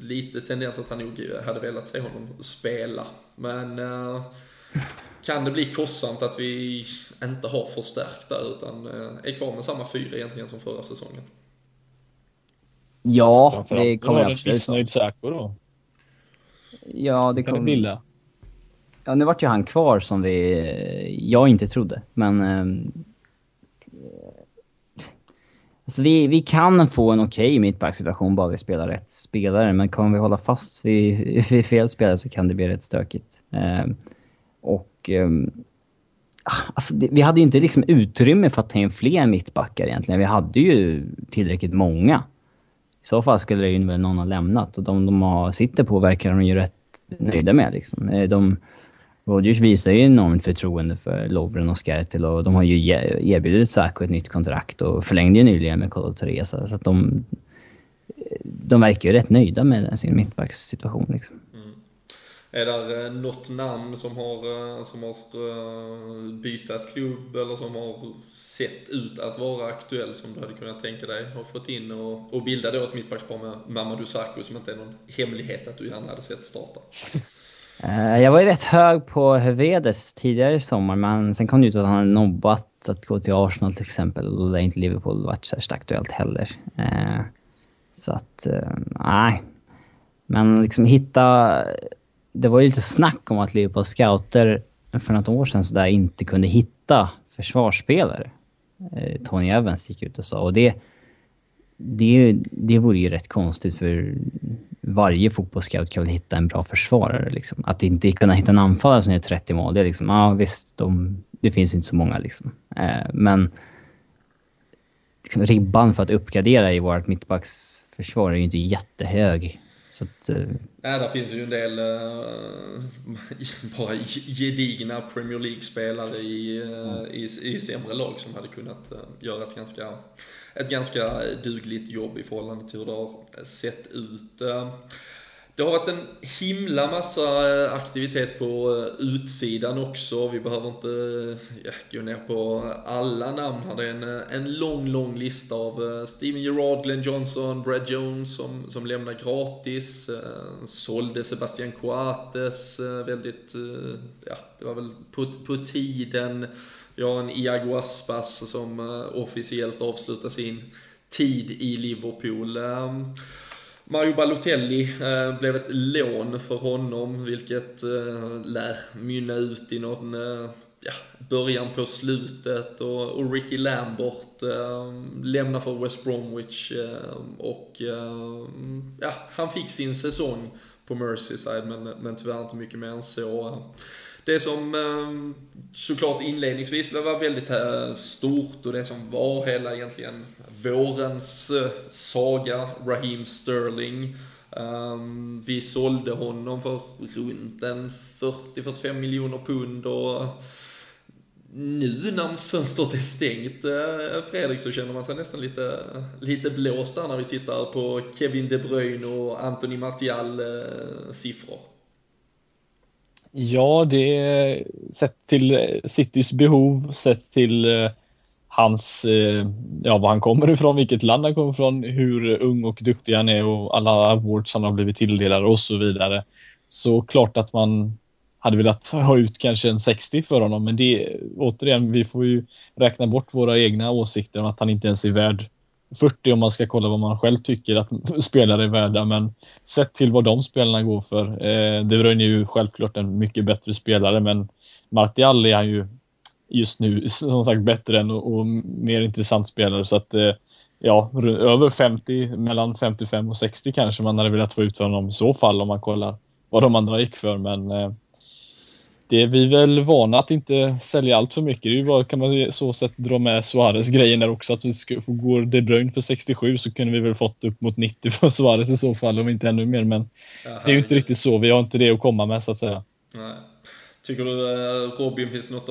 lite tendens att han nog hade velat se honom spela. Men uh, kan det bli kostsamt att vi inte har förstärkt där utan uh, är kvar med samma fyra egentligen som förra säsongen? Ja, det kommer jag absolut missnöjd Sakho då? Ja, det kommer... Kan det Ja, nu vart ju han kvar som vi... Jag inte trodde, men Alltså vi, vi kan få en okej okay mittbacksituation bara vi spelar rätt spelare, men kommer vi hålla fast vid, (laughs) vid fel spelare så kan det bli rätt stökigt. Eh, och... Eh, alltså det, vi hade ju inte liksom utrymme för att ta in fler mittbackar egentligen. Vi hade ju tillräckligt många. I så fall skulle det ju någon ha lämnat och de de har, sitter på verkar de ju rätt nöjda med liksom. Eh, de, Rodgers visar ju enormt förtroende för Lovren och Skertel och de har ju erbjudit Sacco ett nytt kontrakt och förlängde ju nyligen med Colo Teresa. Så att de, de verkar ju rätt nöjda med sin mittbackssituation liksom. Mm. Är det eh, något namn som har, eh, som har eh, bytt klubb eller som har sett ut att vara aktuell som du hade kunnat tänka dig har fått in och, och bilda då ett mittbackspar med Mamadou Sacco som inte är någon hemlighet att du gärna hade sett starta? Eh, jag var ju rätt hög på Hövedes tidigare i sommar, men sen kom det ut att han hade nobbat att gå till Arsenal till exempel, och då är inte Liverpool varit särskilt aktuellt heller. Eh, så att, eh, nej. Men liksom hitta... Det var ju lite snack om att Liverpools scouter för något år sedan så där inte kunde hitta försvarsspelare. Tony Evans gick ut och sa, och det... Det, det vore ju rätt konstigt för varje fotbollsscout kan väl hitta en bra försvarare. Liksom. Att inte kunna hitta en anfallare som gör 30 mål, det är liksom, ja visst, de, det finns inte så många liksom. Eh, men liksom, ribban för att uppgradera i vårt mittbacksförsvar är ju inte jättehög. Så att, eh... Nej, där finns ju en del uh, (laughs) bara gedigna Premier League-spelare i, uh, i, i sämre lag som hade kunnat uh, göra ett ganska ett ganska dugligt jobb i förhållande till hur det har sett ut. Det har varit en himla massa aktivitet på utsidan också. Vi behöver inte ja, gå ner på alla namn här. Det är en, en lång, lång lista av eh, Steven Gerrard, Glenn Johnson, Brad Jones som, som lämnar gratis. Eh, sålde Sebastian Coates eh, väldigt, ja, det var väl på, på tiden. Vi har en Iago Aspas som eh, officiellt avslutar sin tid i Liverpool. Ehm, Mario Balotelli eh, blev ett lån för honom, vilket eh, lär mynna ut i någon eh, ja, början på slutet och, och Ricky Lambert ehm, lämnar för West Bromwich ehm, och ja, han fick sin säsong på Merseyside men, men tyvärr inte mycket mer än så. Det som ehm, såklart inledningsvis var väldigt eh, stort och det som var hela egentligen vårens eh, saga, Raheem Sterling. Ehm, vi sålde honom för runt en 40-45 miljoner pund och nu när fönstret är stängt, eh, Fredrik, så känner man sig nästan lite, lite blåst där när vi tittar på Kevin De Bruyne och Anthony Martial siffror. Ja, det är sett till eh, Citys behov, sett till eh, hans, eh, ja var han kommer ifrån, vilket land han kommer ifrån, hur ung och duktig han är och alla awards han har blivit tilldelad och så vidare. Så klart att man hade velat ha ut kanske en 60 för honom, men det återigen, vi får ju räkna bort våra egna åsikter om att han inte ens är värd 40 om man ska kolla vad man själv tycker att (laughs) spelare är värda, men sett till vad de spelarna går för. Eh, De Bruyne är ju självklart en mycket bättre spelare, men Martial är han ju just nu (laughs) som sagt bättre än och, och mer intressant spelare så att eh, ja, över 50, mellan 55 och 60 kanske man hade velat få ut honom i så fall om man kollar vad de andra gick för, men eh, det är vi väl vana att inte sälja allt för mycket. Det är ju bara, kan man så sätt dra med Suarez-grejen där också. Att vi ska få gå De Bruyne för 67 så kunde vi väl fått upp mot 90 för Suarez i så fall, om inte ännu mer. Men Aha, det är ju inte riktigt så. Vi har inte det att komma med så att säga. Nej. Tycker du eh, Robin finns något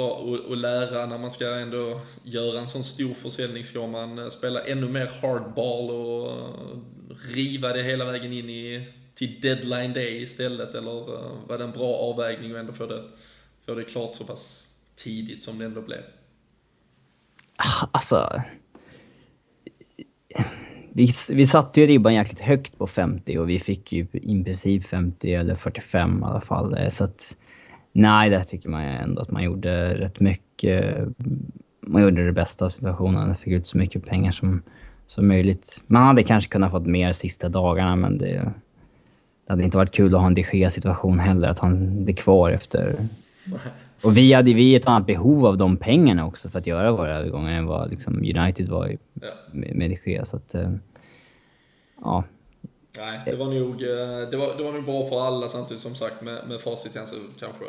att, lära när man ska ändå göra en sån stor försäljning? Ska man eh, spela ännu mer hardball och riva det hela vägen in i till deadline day istället? Eller eh, var det en bra avvägning att ändå få det, få det klart så pass tidigt som det ändå blev? Ah, alltså... Vi, vi satte ju ribban jäkligt högt på 50 och vi fick ju i princip 50 eller 45 i alla fall. Eh, så att... Nej, där tycker man ändå att man gjorde rätt mycket. Man gjorde det bästa av situationen. Fick ut så mycket pengar som, som möjligt. Man hade kanske kunnat fått mer sista dagarna, men det det hade inte varit kul att ha en de Gea situation heller, att han blir kvar efter... Och vi hade vi ett annat behov av de pengarna också för att göra våra övergångar än vad liksom United var i, ja. med, med de Gea, så att... Uh, ja. Nej, det var nog, eh, det var, det var nog bra för alla samtidigt som sagt med, med facit så kanske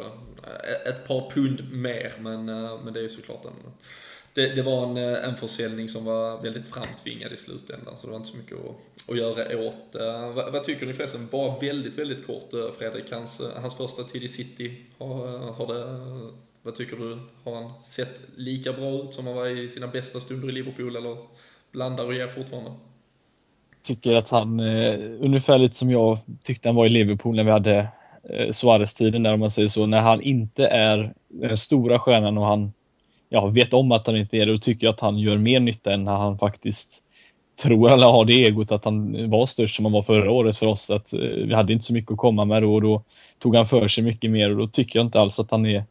ett par pund mer, men, men det är ju såklart en det, det, var en, eh, en försäljning som var väldigt framtvingad i slutändan, så det var inte så mycket att, att göra åt. Eh, vad, vad, tycker ni förresten, bara väldigt, väldigt kort eh, Fredrik, hans, hans första tid i City, har, har det, vad tycker du, har han sett lika bra ut som han var i sina bästa stunder i Liverpool, eller blandar och ger fortfarande? Tycker att han, ungefär lite som jag tyckte han var i Liverpool när vi hade Suarez-tiden där om man säger så, när han inte är den stora stjärnan och han ja, vet om att han inte är det och tycker att han gör mer nytta än när han faktiskt tror eller har det egot att han var störst som han var förra året för oss. Att eh, vi hade inte så mycket att komma med då och då tog han för sig mycket mer och då tycker jag inte alls att han är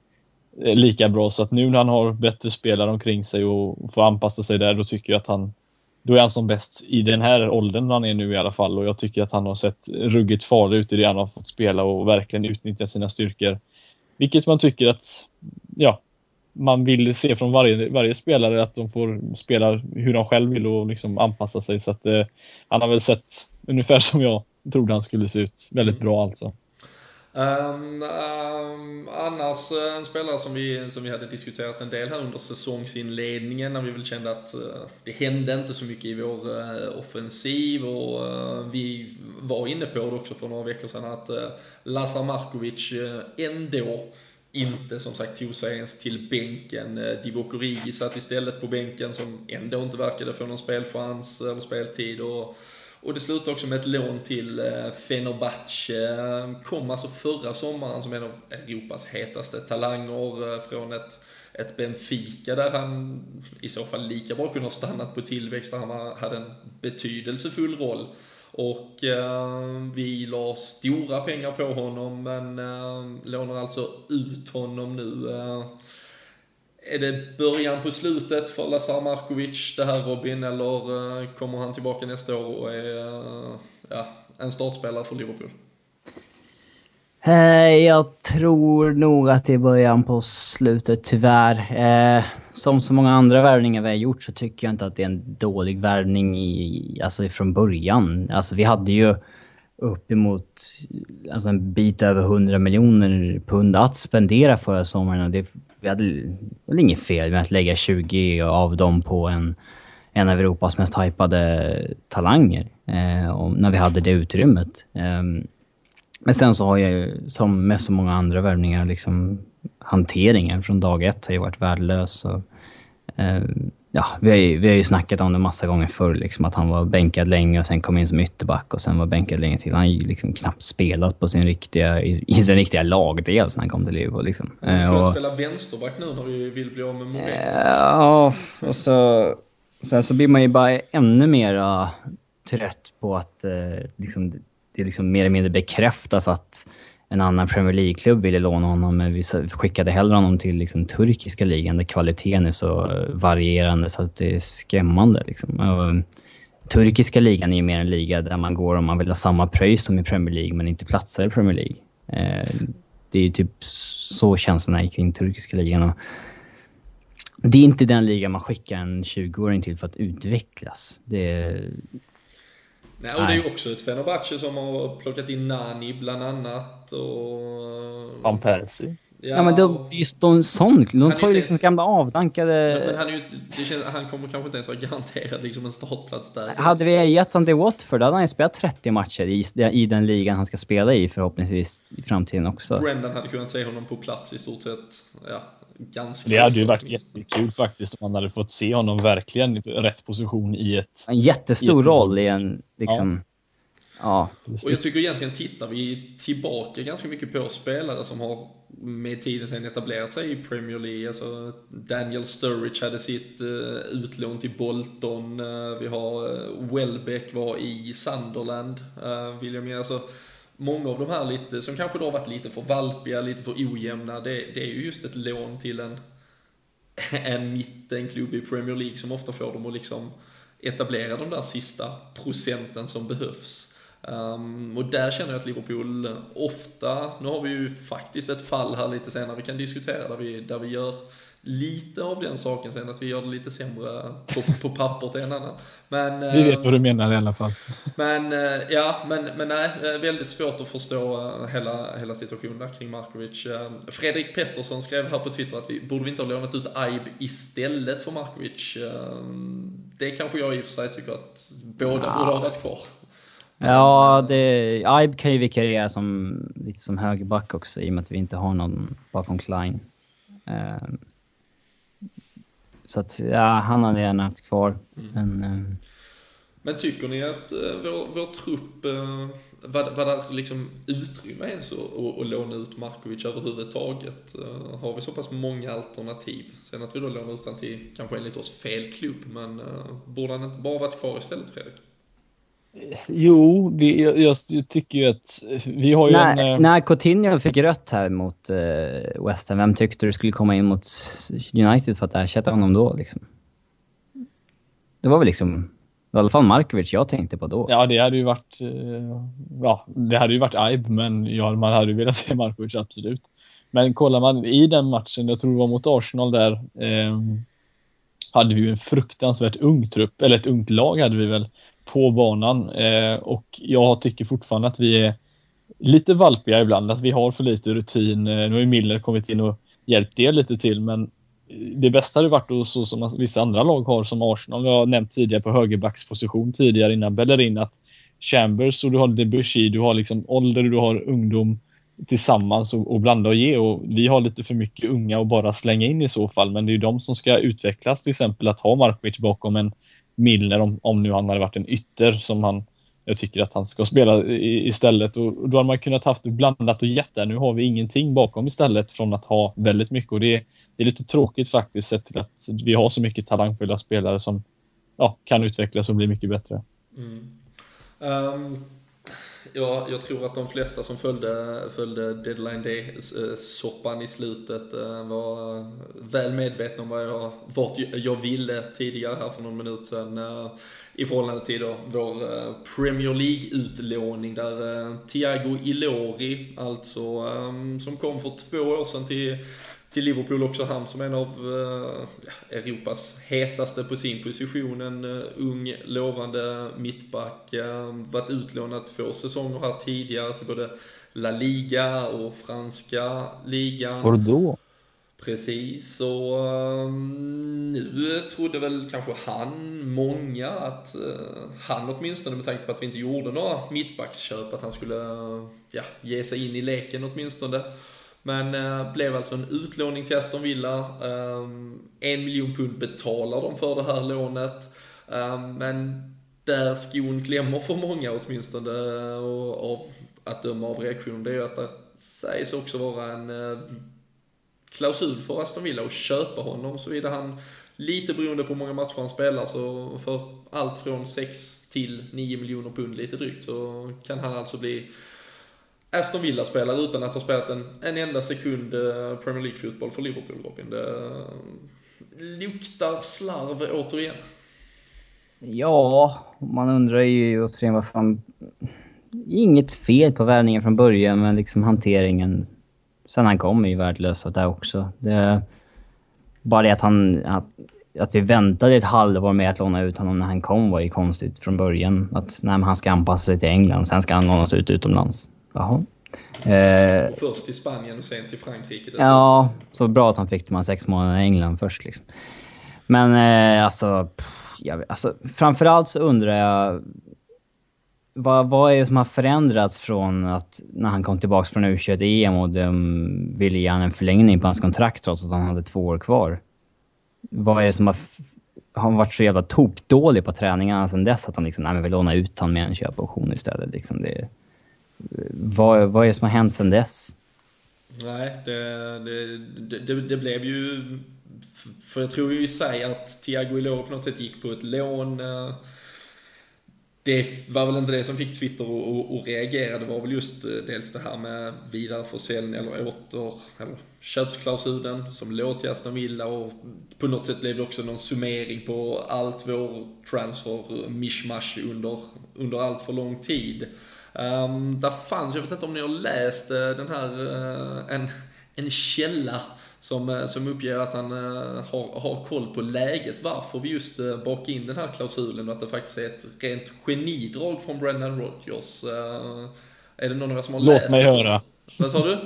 eh, lika bra. Så att nu när han har bättre spelare omkring sig och får anpassa sig där, då tycker jag att han då är han som bäst i den här åldern han är nu i alla fall och jag tycker att han har sett ruggigt farlig ut i det han har fått spela och verkligen utnyttja sina styrkor. Vilket man tycker att, ja, man vill se från varje, varje spelare att de får spela hur de själv vill och liksom anpassa sig. Så att eh, han har väl sett ungefär (laughs) som jag trodde han skulle se ut. Väldigt mm. bra alltså. Um, um, annars eh, en spelare som vi, som vi hade diskuterat en del här under säsongsinledningen när vi väl kände att uh, det hände inte så mycket i vår uh, offensiv och uh, vi var inne på det också för några veckor sedan att uh, Lazar Markovic ändå inte som sagt tog sig ens till bänken. Eh, Divock Origi satt istället på bänken som ändå inte verkade få någon spelchans eller speltid. Och, och det slutade också med ett lån till eh, Fenerbahce. Eh, kom alltså förra sommaren som en av Europas hetaste talanger från ett, ett Benfica där han i så fall lika bra kunde ha stannat på tillväxt där han hade en betydelsefull roll. Och eh, vi la stora pengar på honom men eh, lånar alltså ut honom nu. Eh, är det början på slutet för Lazar Markovic det här Robin eller eh, kommer han tillbaka nästa år och är eh, ja, en startspelare för Liverpool? Eh, jag tror nog att det är början på slutet, tyvärr. Eh, som så många andra värvningar vi har gjort så tycker jag inte att det är en dålig värvning i, alltså från början. Alltså vi hade ju uppemot alltså en bit över 100 miljoner pund att spendera förra sommaren. Och det, vi hade väl inget fel med att lägga 20 av dem på en, en av Europas mest hypade talanger. Eh, när vi hade det utrymmet. Eh, men sen så har jag ju, som med så många andra värvningar, liksom hanteringen från dag ett har ju varit värdelös. Och, ja, vi har, ju, vi har ju snackat om det massa gånger förr, liksom, att han var bänkad länge och sen kom in som ytterback och sen var bänkad länge till. Han har ju liksom knappt spelat på sin riktiga, i, i sin riktiga lagdel sen han kom till Liverpool. Liksom. Han Eh, har och- spela vänsterback nu när vi vill bli av med Moreno. Ja, och så... Sen så blir man ju bara ännu mer trött på att eh, liksom, det liksom mer eller mindre bekräftas att en annan Premier League-klubb ville låna honom, men vi skickade hellre honom till liksom, turkiska ligan där kvaliteten är så varierande så att det är skrämmande. Liksom. Och, um, turkiska ligan är ju mer en liga där man går om man vill ha samma pröjs som i Premier League, men inte platsar i Premier League. Eh, det är ju typ så känslorna är kring turkiska ligan. Och det är inte den liga man skickar en 20-åring till för att utvecklas. Det är, Nej, och det är ju också ett Fenerbahce som har plockat in Nani bland annat och... Van Persie. ja, men de, just de sån, de tar ju liksom ens- gamla avdankade... Men han, är ju, det känns, han kommer kanske inte ens vara garanterad liksom en startplats där. Hade vi gett honom till Watford hade han ju spelat 30 matcher i, i den ligan han ska spela i förhoppningsvis i framtiden också. Brendan hade kunnat se honom på plats i stort sett, ja, ganska Det hade ju varit jättekul faktiskt om man hade fått se honom verkligen i rätt position i ett... En jättestor Jättebra. roll i en, liksom... Ja. Och jag tycker egentligen tittar vi tillbaka ganska mycket på spelare som har med tiden sen etablerat sig i Premier League. Alltså Daniel Sturridge hade sitt uh, utlån till Bolton. eh, vi har uh, Welbeck var i Sunderland. Uh, William, alltså, många av de här lite, som kanske då har varit lite för valpiga, lite för ojämna, det, det är ju just ett lån till en, (laughs) en mittenklubb i Premier League som ofta får dem att liksom etablera de där sista procenten som behövs. Um, och där känner jag att Liverpool ofta, nu har vi ju faktiskt ett fall här lite senare vi kan diskutera där vi, där vi gör lite av den saken sen, att vi gör det lite sämre på, på pappret än annan. Men, (laughs) Vi eh, vet vad du menar i alla fall. men eh, ja, men, men nej, eh, väldigt svårt att förstå eh, hela, hela situationen där kring Markovic. Eh, Fredrik Pettersson skrev här på Twitter att vi borde vi inte ha lånat ut Aib istället för Markovic. Eh, Det kanske jag i och för sig tycker att båda borde ha varit kvar. Ja, det, Ibe kan ju vikariera som, lite som högerback också i och med att vi inte har någon bakom Klein. Så att, ja, han hade gärna haft kvar. Men, ehm, Men tycker ni att eh, vår, vår trupp, eh, vad, vad där liksom utrymme ens att, att, att låna ut Markovic överhuvudtaget? Eh, Har vi så pass många alternativ? Sen att vi då lånar ut honom till, kanske enligt oss, fel klubb, men borde han inte bara varit kvar istället, Fredrik? Jo, det, jag, jag tycker ju att vi har ju när, en... eh, när Coutinho fick rött här mot uh, West Ham, vem tyckte du skulle komma in mot United för att ersätta honom då? Liksom? Det var väl liksom, i alla fall Markovic jag tänkte på då. Ja, det hade ju varit... eh, Ja, det hade ju varit Aib, men ja, man hade ju velat se Markovic, absolut. Men kollar man i den matchen, jag tror det var mot Arsenal där, eh, hade vi ju en fruktansvärt ung trupp, eller ett ungt lag hade vi väl, på banan. Eh, och jag tycker fortfarande att vi är lite valpiga ibland, att vi har för lite rutin. Eh, nu har ju Miller kommit in och hjälpt det lite till, men det bästa hade varit att så som vissa andra lag har som Arsenal. Jag har nämnt tidigare på högerbacksposition tidigare innan Bellerin att Chambers och du har Debussy, du har liksom ålder du har ungdom tillsammans och, och blanda och ge och vi har lite för mycket unga och bara slänga in i så fall men det är ju de som ska utvecklas till exempel att ha Markovic bakom en Milner om, om nu han hade varit en ytter som han jag tycker att han ska spela i, istället och då hade man kunnat haft blandat och gett där. Nu har vi ingenting bakom istället från att ha väldigt mycket och det är, det är lite tråkigt faktiskt sett till att vi har så mycket talangfulla spelare som ja, kan utvecklas och bli mycket bättre. Mm. Um, ja, jag tror att de flesta som följde, följde Deadline Day-soppan eh, i slutet eh, var väl medvetna om vad jag, vart jag ville tidigare här för någon minut sedan. Eh, I förhållande till då vår Premier League-utlåning där Thiago Ilori, alltså ehm, som kom för två år sedan till till Liverpool också han som en av eh, Europas hetaste på sin position. En uh, ung, lovande mittback. Uh, varit utlånad två säsonger här tidigare till både La Liga och franska ligan. Bordeaux. Precis, och um, nu trodde väl kanske han, många, att uh, han åtminstone med tanke på att vi inte gjorde några mittbacksköp, att han skulle ja, ge sig in i leken åtminstone. Men äh, blev alltså en utlåning till Aston Villa. Äh, en miljon pund betalar de för det här lånet. Ehm, men där skon klämmer för många åtminstone, eh, och av att döma av reaktionen, det är ju att det sägs också vara en eh, klausul för Aston Villa att köpa honom såvida han, lite beroende på hur många matcher han spelar, så för allt från 6 till 9 miljoner pund lite drygt så kan han alltså bli Aston Villa-spelare utan att ha spelat en, en enda sekund eh, Premier League-fotboll för Liverpool, Robin. Det eh, luktar slarv återigen. Ja, man undrar ju återigen vad fan... Inget fel på värvningen från början, men liksom hanteringen sen han kom är ju värdelös där också. Det, bara det att han... Att, att vi väntade ett halvår med att låna ut honom när han kom var ju konstigt från början. Att nej, han ska anpassa sig till England, sen ska han lånas ut utomlands. Jaha. Eh, först till Spanien och sen till Frankrike. Dessutom. Ja, så bra att han fick de här sex månaderna i England först liksom. Men eh, alltså, jag, alltså... Framförallt så undrar jag... Vad, vad är det som har förändrats från att när han kom tillbaka från U21-EM och de ville ge honom en förlängning på hans kontrakt trots att han hade två år kvar? Vad är det som har... Har han varit så jävla tokdålig på träningarna sen dess att han liksom, nej men vill låna ut honom med en köpoption istället liksom. Det, vad, vad är det som har hänt sen dess? Nej, det, det, det, det blev ju... För jag tror ju i sig att Thiago Ilo på något sätt gick på ett lån. Det var väl inte det som fick Twitter att reagera. Det var väl just eh, dels det här med vidareförsäljning eller åter, eller köpsklausulen som låg till Aston Villa och på något sätt blev det också någon summering på allt vår transfer mishmash under, under allt för lång tid. Um, där fanns, jag vet inte om ni har läst uh, den här, uh, en, en källa som, uh, som uppger att han har, har koll på läget varför vi just uh, bakade in den här klausulen och att det faktiskt är ett rent genidrag från Brendan Rodgers. är det någon av er som har Låt läst Låt mig höra. Vad sa du?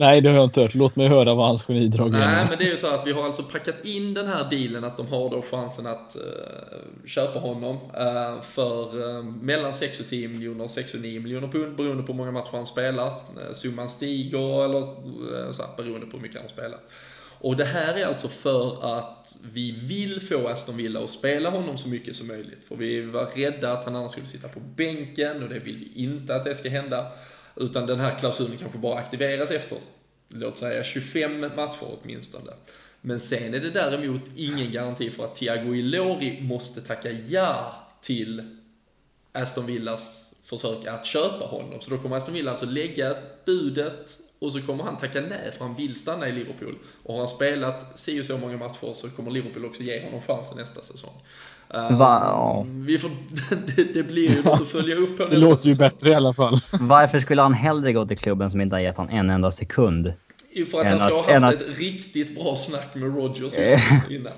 Nej, det har jag inte hört. Låt mig höra vad hans genidrag är. Nej, men det är ju så att vi har alltså packat in den här dealen att de har då chansen att uh, köpa honom uh, för uh, mellan 6 och 10 miljoner, 6 och 9 miljoner pund beroende på hur många matcher han spelar. summan stiger eller så här, beroende på hur mycket han spelar. Och det här är alltså för att vi vill få Aston Villa att spela honom så mycket som möjligt. För vi var rädda att han annars skulle sitta på bänken och det vill vi inte att det ska hända. Utan den här klausulen kanske bara aktiveras efter, låt säga 25 matcher åtminstone. Men sen är det däremot ingen garanti för att Thiago Ilori måste tacka ja till Aston Villas försök att köpa honom. Så då kommer Aston Villa alltså lägga budet och så kommer han tacka nej för han vill stanna i Liverpool. Och har han spelat si och så många matcher så kommer Liverpool också ge honom chansen nästa säsong. Va? Um, vi får, (laughs) det, det, blir ju något att följa upp på Det låter ju bättre i alla fall. Varför skulle han hellre gå till klubben som inte har gett honom en enda sekund? Jo, för att han ska ha haft ett riktigt bra snack med Rogers (laughs) innan.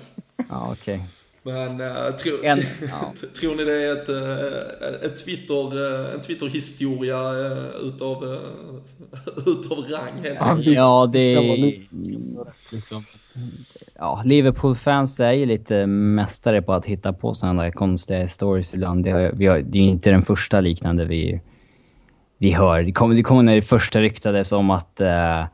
ja, okej. Okay. Men äh, tro, en, (laughs) ja. tror ni det är ett, äh, ett Twitter, äh, en Twitter-historia utav, (laughs) utav rang helt? Ja, det... är... Liksom. Ja, Liverpool-fans är ju lite mästare på att hitta på sådana där konstiga stories ibland. Det, har, vi har, det är ju inte den första liknande vi, vi hör. Det kommer, det kommer när det första ryktades om att uh,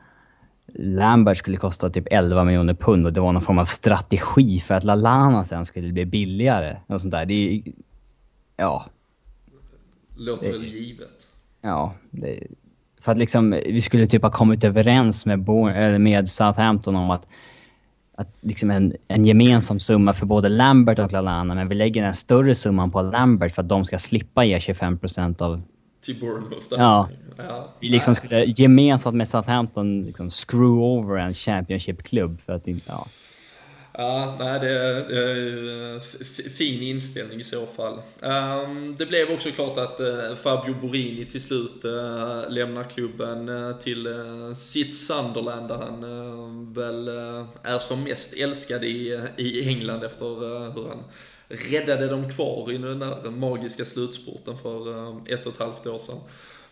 Lambert skulle kosta typ 11 miljoner pund och det var någon form av strategi för att Lalana sen skulle bli billigare. Och sånt där. Det är, Ja. Låter det, väl givet. Ja. Det, för att liksom, vi skulle typ ha kommit överens med, Bo, med Southampton om att, att liksom en, en gemensam summa för både Lambert och Lalana, men vi lägger den större summan på Lambert för att de ska slippa ge 25% av till Bournemouth. Ja. ja. Vi liksom skulle gemensamt med Southampton liksom screw over en Championship-klubb för att inte... Ja. Ja, nej, det är, fin inställning i så fall. Um, det blev också klart att uh, Fabio Borini till slut uh, lämnar klubben uh, till sitt Sunderland där han väl är som mest älskad i England efter hur han räddade dem kvar i den där magiska slutspurten för ett och ett halvt år sedan.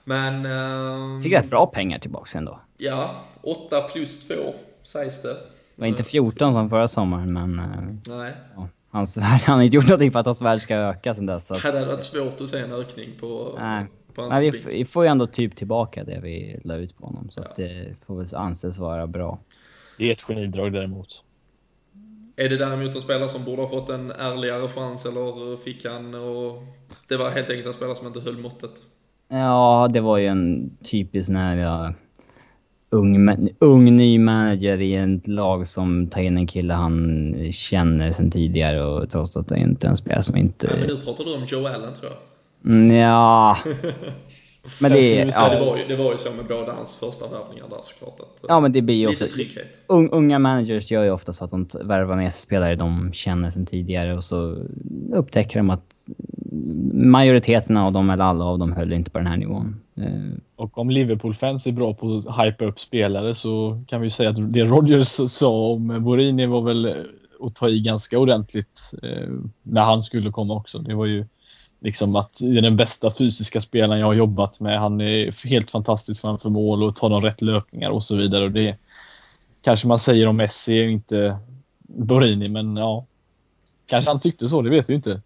Men... Uh, Fick rätt bra pengar tillbaks ändå. Ja, 8 plus 2 sägs det. Det var inte 14 som förra sommaren, men... Uh, Nej. Ja, hans, han har inte gjort någonting för att hans värld ska öka sen dess. Så. Det hade varit svårt att se en ökning på, Nej, vi, publik. f- vi får ju ändå typ tillbaka det vi la ut på honom. Så Ja. att det får väl anses vara bra. Det är ett genidrag däremot. Är det däremot en spelare som borde ha fått en ärligare chans eller fick han och det var helt enkelt en spelare som inte höll måttet? Ja, det var ju en typisk sån här ja, ung, ung ny manager i ett lag som tar in en kille han känner sen tidigare och trots att det inte är en spelare som inte... Nej, men nu pratar du om Joe Allen tror jag. Mm, ja. (laughs) Men det är... Ja. Det, var ju, det var ju så med båda hans första värvningar där såklart. Att, ja, men det blir ju lite ofta... trygghet. Un, unga managers gör ju ofta så att de värvar med sig spelare de känner sen tidigare och så upptäcker de att majoriteten av dem, eller alla av dem, höll inte på den här nivån. Eh, Och om Liverpool-fans är bra på att hypa upp spelare så kan vi säga att det Rodgers sa om Borini var väl att ta i ganska ordentligt eh, när han skulle komma också. Det var ju liksom att det är den bästa fysiska spelaren jag har jobbat med. Han är helt fantastisk framför mål och tar de rätt löpningar och så vidare. Och det kanske man säger om Messi och inte Borini, men ja. Kanske han tyckte så, det vet vi ju inte.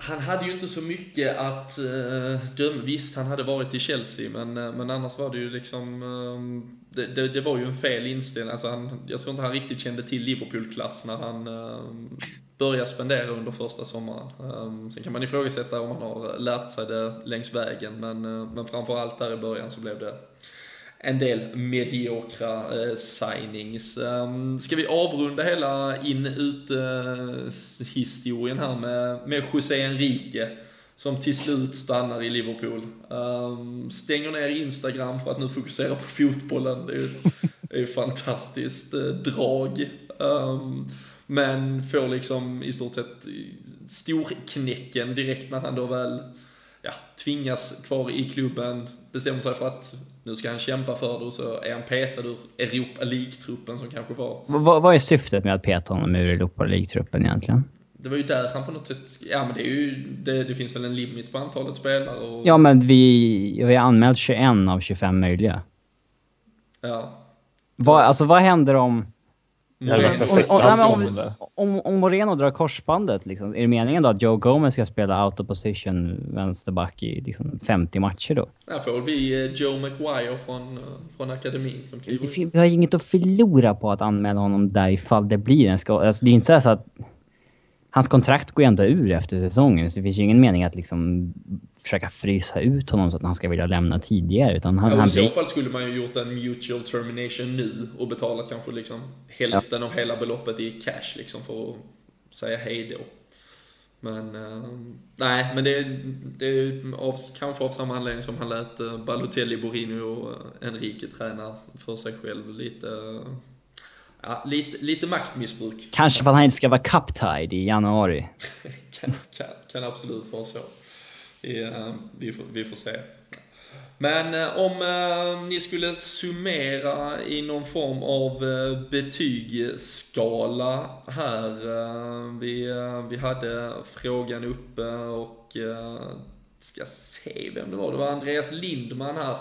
Han hade ju inte så mycket att uh, döma. Visst, han hade varit i Chelsea, men, uh, men annars var det ju liksom... Uh, det, det, det var ju en fel inställning. Alltså han, jag tror inte han riktigt kände till Liverpool-klass när han ehm, börja spendera under första sommaren. Ehm, sen kan man ifrågasätta om man har lärt sig det längs vägen, men, eh, men framförallt där i början så blev det en del mediokra eh, signings. Um, ska vi avrunda hela in-ut-historien eh, här med, med José Enrique som till slut stannar i Liverpool. Um, stänger ner Instagram för att nu fokusera på fotbollen. Det är ju det är ju fantastiskt eh, drag. Um, men får liksom i stort sett storknäcken direkt när han då väl ja, tvingas kvar i klubben, bestämmer sig för att nu ska han kämpa för det och så är han petad ur Europa League-truppen som kanske var... vad, vad är syftet med att peta honom ur Europa League-truppen egentligen? Det var ju där han på något sätt... Ja men det är ju... Det, det finns väl en limit på antalet spelare och... Ja, men vi, vi har anmält 21 av 25 möjliga. ja. Vad, alltså vad händer om... Om, Moreno drar korsbandet, liksom, är det meningen då att Joe Gomez ska spela out of position vänsterback i liksom, 50 matcher då? Här får vi eh, Joe Maguire från, eh, från akademin som Det kliver Vi har inget att förlora på att anmäla honom där ifall det blir en skada. Alltså, det är inte så, här så att... Hans kontrakt går ju ändå ur efter säsongen, så det finns ju ingen mening att liksom försöka frysa ut honom så att han ska vilja lämna tidigare. Utan han, Ja, han I så fall skulle man ju gjort en mutual termination nu och betalat kanske liksom hälften av hela beloppet i cash liksom för att säga hej då. Men, eh, nej, men det, det är av, kanske av samma anledning som han lät eh, Balotelli, Borini och eh, Enrique träna för sig själv lite, ja, lite, lite maktmissbruk. Kanske för att han inte ska vara cup-tied i januari. (laughs) kan, kan, kan absolut vara så. Vi, eh, vi, får, vi får se. Men eh, om eh, ni skulle summera i någon form av betygsskala här. Vi, vi hade frågan uppe och ska se vem det var. Det var Andreas Lindman här.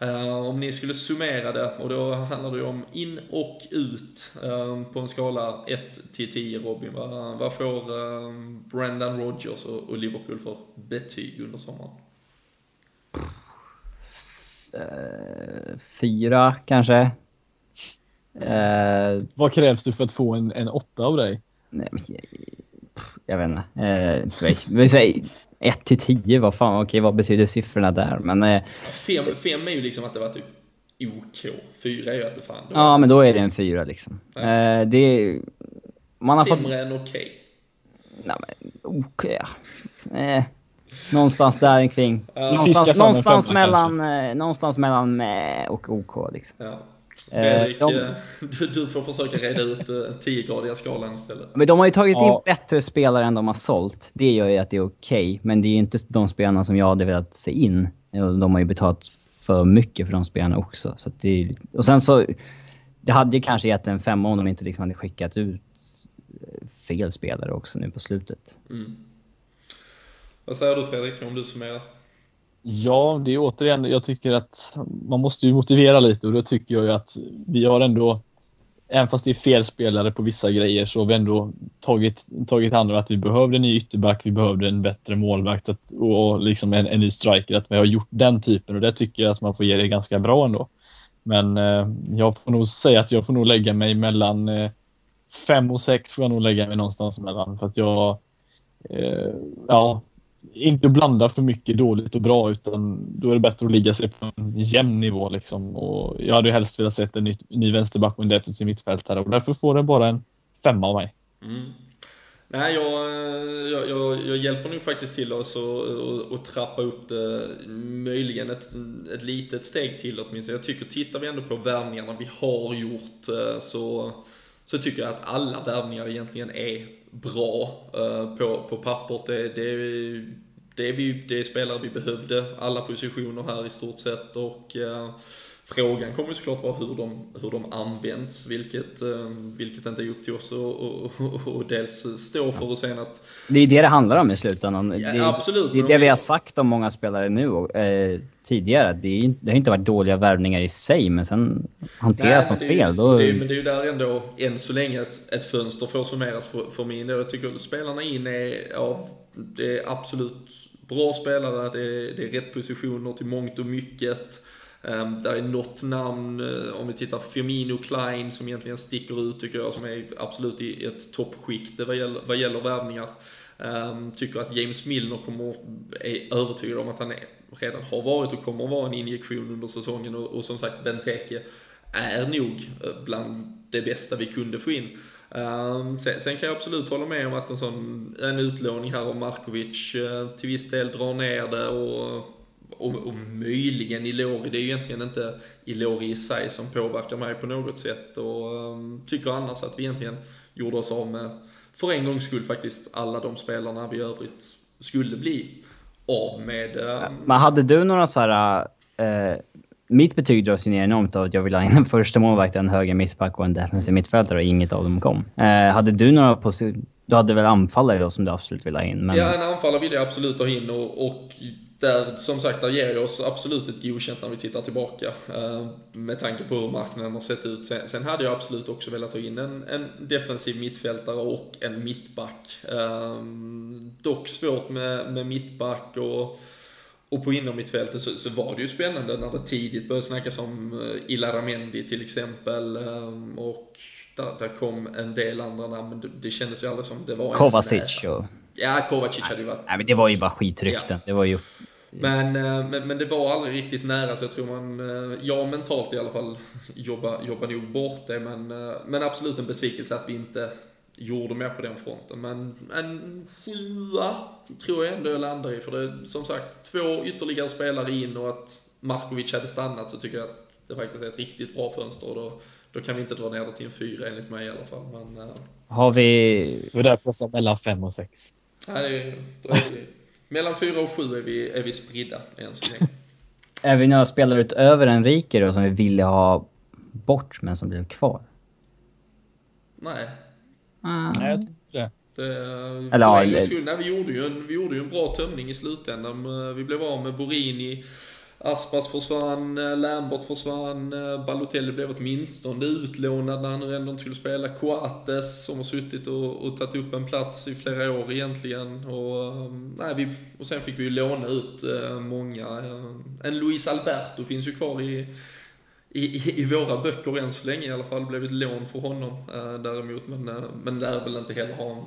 Eh, om ni skulle summera det, och då handlar det ju om in och ut eh, på en skala 1 till 10 Robin. Vad, får eh, Brendan Rodgers och, Liverpool för betyg under sommaren? Fyra, kanske. Eh, Vad krävs det för att få en, en åtta av dig? nej, jag, jag vet inte. Vi säger 1 till 10, vad fan, okej, vad betyder siffrorna där? Men eh, Fem, fem är ju liksom att det var typ OK. Fyra är ju att det fan... ja, men då är det en fyra liksom. Ja. Eh, det är... Man har fått... Sämre än okej. Nej men, okej. ja. Eh, någonstans där kring. Någonstans, någonstans mellan, eh, någonstans mellan med och OK liksom. Ja. Fredrik, de- eh, du, du får försöka reda ut eh, 10-gradiga skalan istället. Men de har ju tagit Ja. in bättre spelare än de har sålt. Det gör ju att det är okej. Men det är ju inte de spelarna som jag hade velat se in. De har ju betalat för mycket för de spelarna också. Så att det, och sen så... Det hade ju kanske gett en femma om de inte liksom hade skickat ut eh, fel spelare också nu på slutet. Mm. Vad säger du Fredrik, om du summerar? Ja, det är återigen, jag tycker att man måste ju motivera lite och då tycker jag ju att vi har ändå även fast det är fel spelare på vissa grejer så har vi ändå tagit, tagit hand om att vi behövde en ny ytterback, vi behövde en bättre målvakt att, och liksom en, en ny striker. Att vi har gjort den typen och det tycker jag att man får ge det ganska bra ändå. Men eh, jag får nog säga att jag får nog lägga mig mellan eh, fem och sex får jag nog lägga mig någonstans mellan för att jag eh, ja, inte blanda för mycket dåligt och bra utan då är det bättre att ligga sig på en jämn nivå. Liksom. Och jag hade helst velat se en ny, ny vänsterback och en defensiv mittfältare och därför får det bara en femma av mig. Mm. Nej, jag, jag, jag, jag, hjälper nog faktiskt till oss att trappa upp det möjligen ett, ett litet steg till åtminstone. Jag tycker, tittar vi ändå på värvningarna vi har gjort eh, så, så tycker jag att alla värvningar egentligen är bra eh, på, på pappret. Det, det, det, är vi, det är spelare vi behövde, alla positioner här i stort sett. Och eh, Frågan kommer såklart vara hur de, hur de används, vilket, uh, vilket inte är upp till oss att dels stå för och sen att... Det är det det handlar om i slutändan. Ja, det, absolut. Det är det vi har sagt om många spelare nu och, eh, tidigare. Det, är, det har inte varit dåliga värvningar i sig, men sen hanteras de fel. Då... Det är, men det är ju där ändå, än så länge, ett, ett fönster får summeras för, för min del. Jag tycker att spelarna in är av, det är absolut bra spelare, det är, det är rätt positioner till mångt och mycket. Ehm, där är något namn, eh, om vi tittar Firmino Klein, som egentligen sticker ut tycker jag, som är absolut i ett toppskikte vad gäller, vad gäller värvningar. Ehm, tycker att James Milner kommer, är övertygad om att han är, redan har varit och kommer att vara en injektion under säsongen och, och som sagt Benteke är nog eh, bland det bästa vi kunde få in. Ehm, um, sen, sen, kan jag absolut hålla med om att en sån en utlåning här av Markovic uh, till viss del drar ner det och, och, och möjligen Ilori. Det är ju egentligen inte Ilori i sig som påverkar mig på något sätt och um, tycker annars att vi egentligen gjorde oss av med, för en gångs skull faktiskt, alla de spelarna vi i övrigt skulle bli av med. Um... Men hade du några så här... Uh, mitt betyg dras ju ner enormt av att jag vill ha in en första målvakt, en höger mittback och en defensiv mittfältare och inget av dem kom. Uh, hade du några positioner... Du hade väl anfallare då som du absolut vill ha in? Men... Ja, en anfallare vill jag absolut ha in och, och där, som sagt, där ger jag oss absolut ett godkänt när vi tittar tillbaka. Eh, med tanke på hur marknaden har sett ut. Sen, hade jag absolut också velat ha in en, en defensiv mittfältare och en mittback. Eh, dock svårt med, med mittback och, och på innermittfältet så, så var det ju spännande när det tidigt började snackas om eh, Ilaramendi till exempel. och där, där, kom en del andra namn, men det, det kändes ju aldrig som det var Kovacic och... Ja, Kovacic hade ju varit... Nej, men det var ju bara skitrykten. Ja. Det var ju... Men, eh, men, men, det var aldrig riktigt nära, så jag tror man, eh, jag mentalt i alla fall, (laughs) jobbar, jobbar nog bort det. Men, eh, men absolut en besvikelse att vi inte gjorde mer på den fronten. Men en sjua tror jag ändå jag landar i. För det är som sagt två ytterligare spelare in och att Markovic hade stannat så tycker jag att det faktiskt är ett riktigt bra fönster. Och då, då kan vi inte dra ner det till en fyra enligt mig i alla fall. Men, Har vi... Det var därför jag sa mellan fem och sex. Nej, det är, då är vi, mellan fyra och sju är vi, är vi spridda än så länge. Är vi några spelare utöver Enrique då som vi ville ha bort men som blev kvar? Nej. Mm. Nej, jag tror inte det. Det, Eller, ja, det... nej, vi, gjorde ju en, vi gjorde ju en bra tömning i slutändan. Vi blev av med Borini, Aspas försvann, eh, Lambert försvann, eh, Balotelli blev åtminstone utlånad när han nu ändå inte skulle spela. Coates som har suttit och, och tagit upp en plats i flera år egentligen. Och, ehm, nej, vi, och sen fick vi ju låna ut eh, många. En Luis Alberto finns ju kvar i, i, i våra böcker än så länge i alla fall. Blev ett lån för honom däremot. Men, men lär väl inte heller ha en,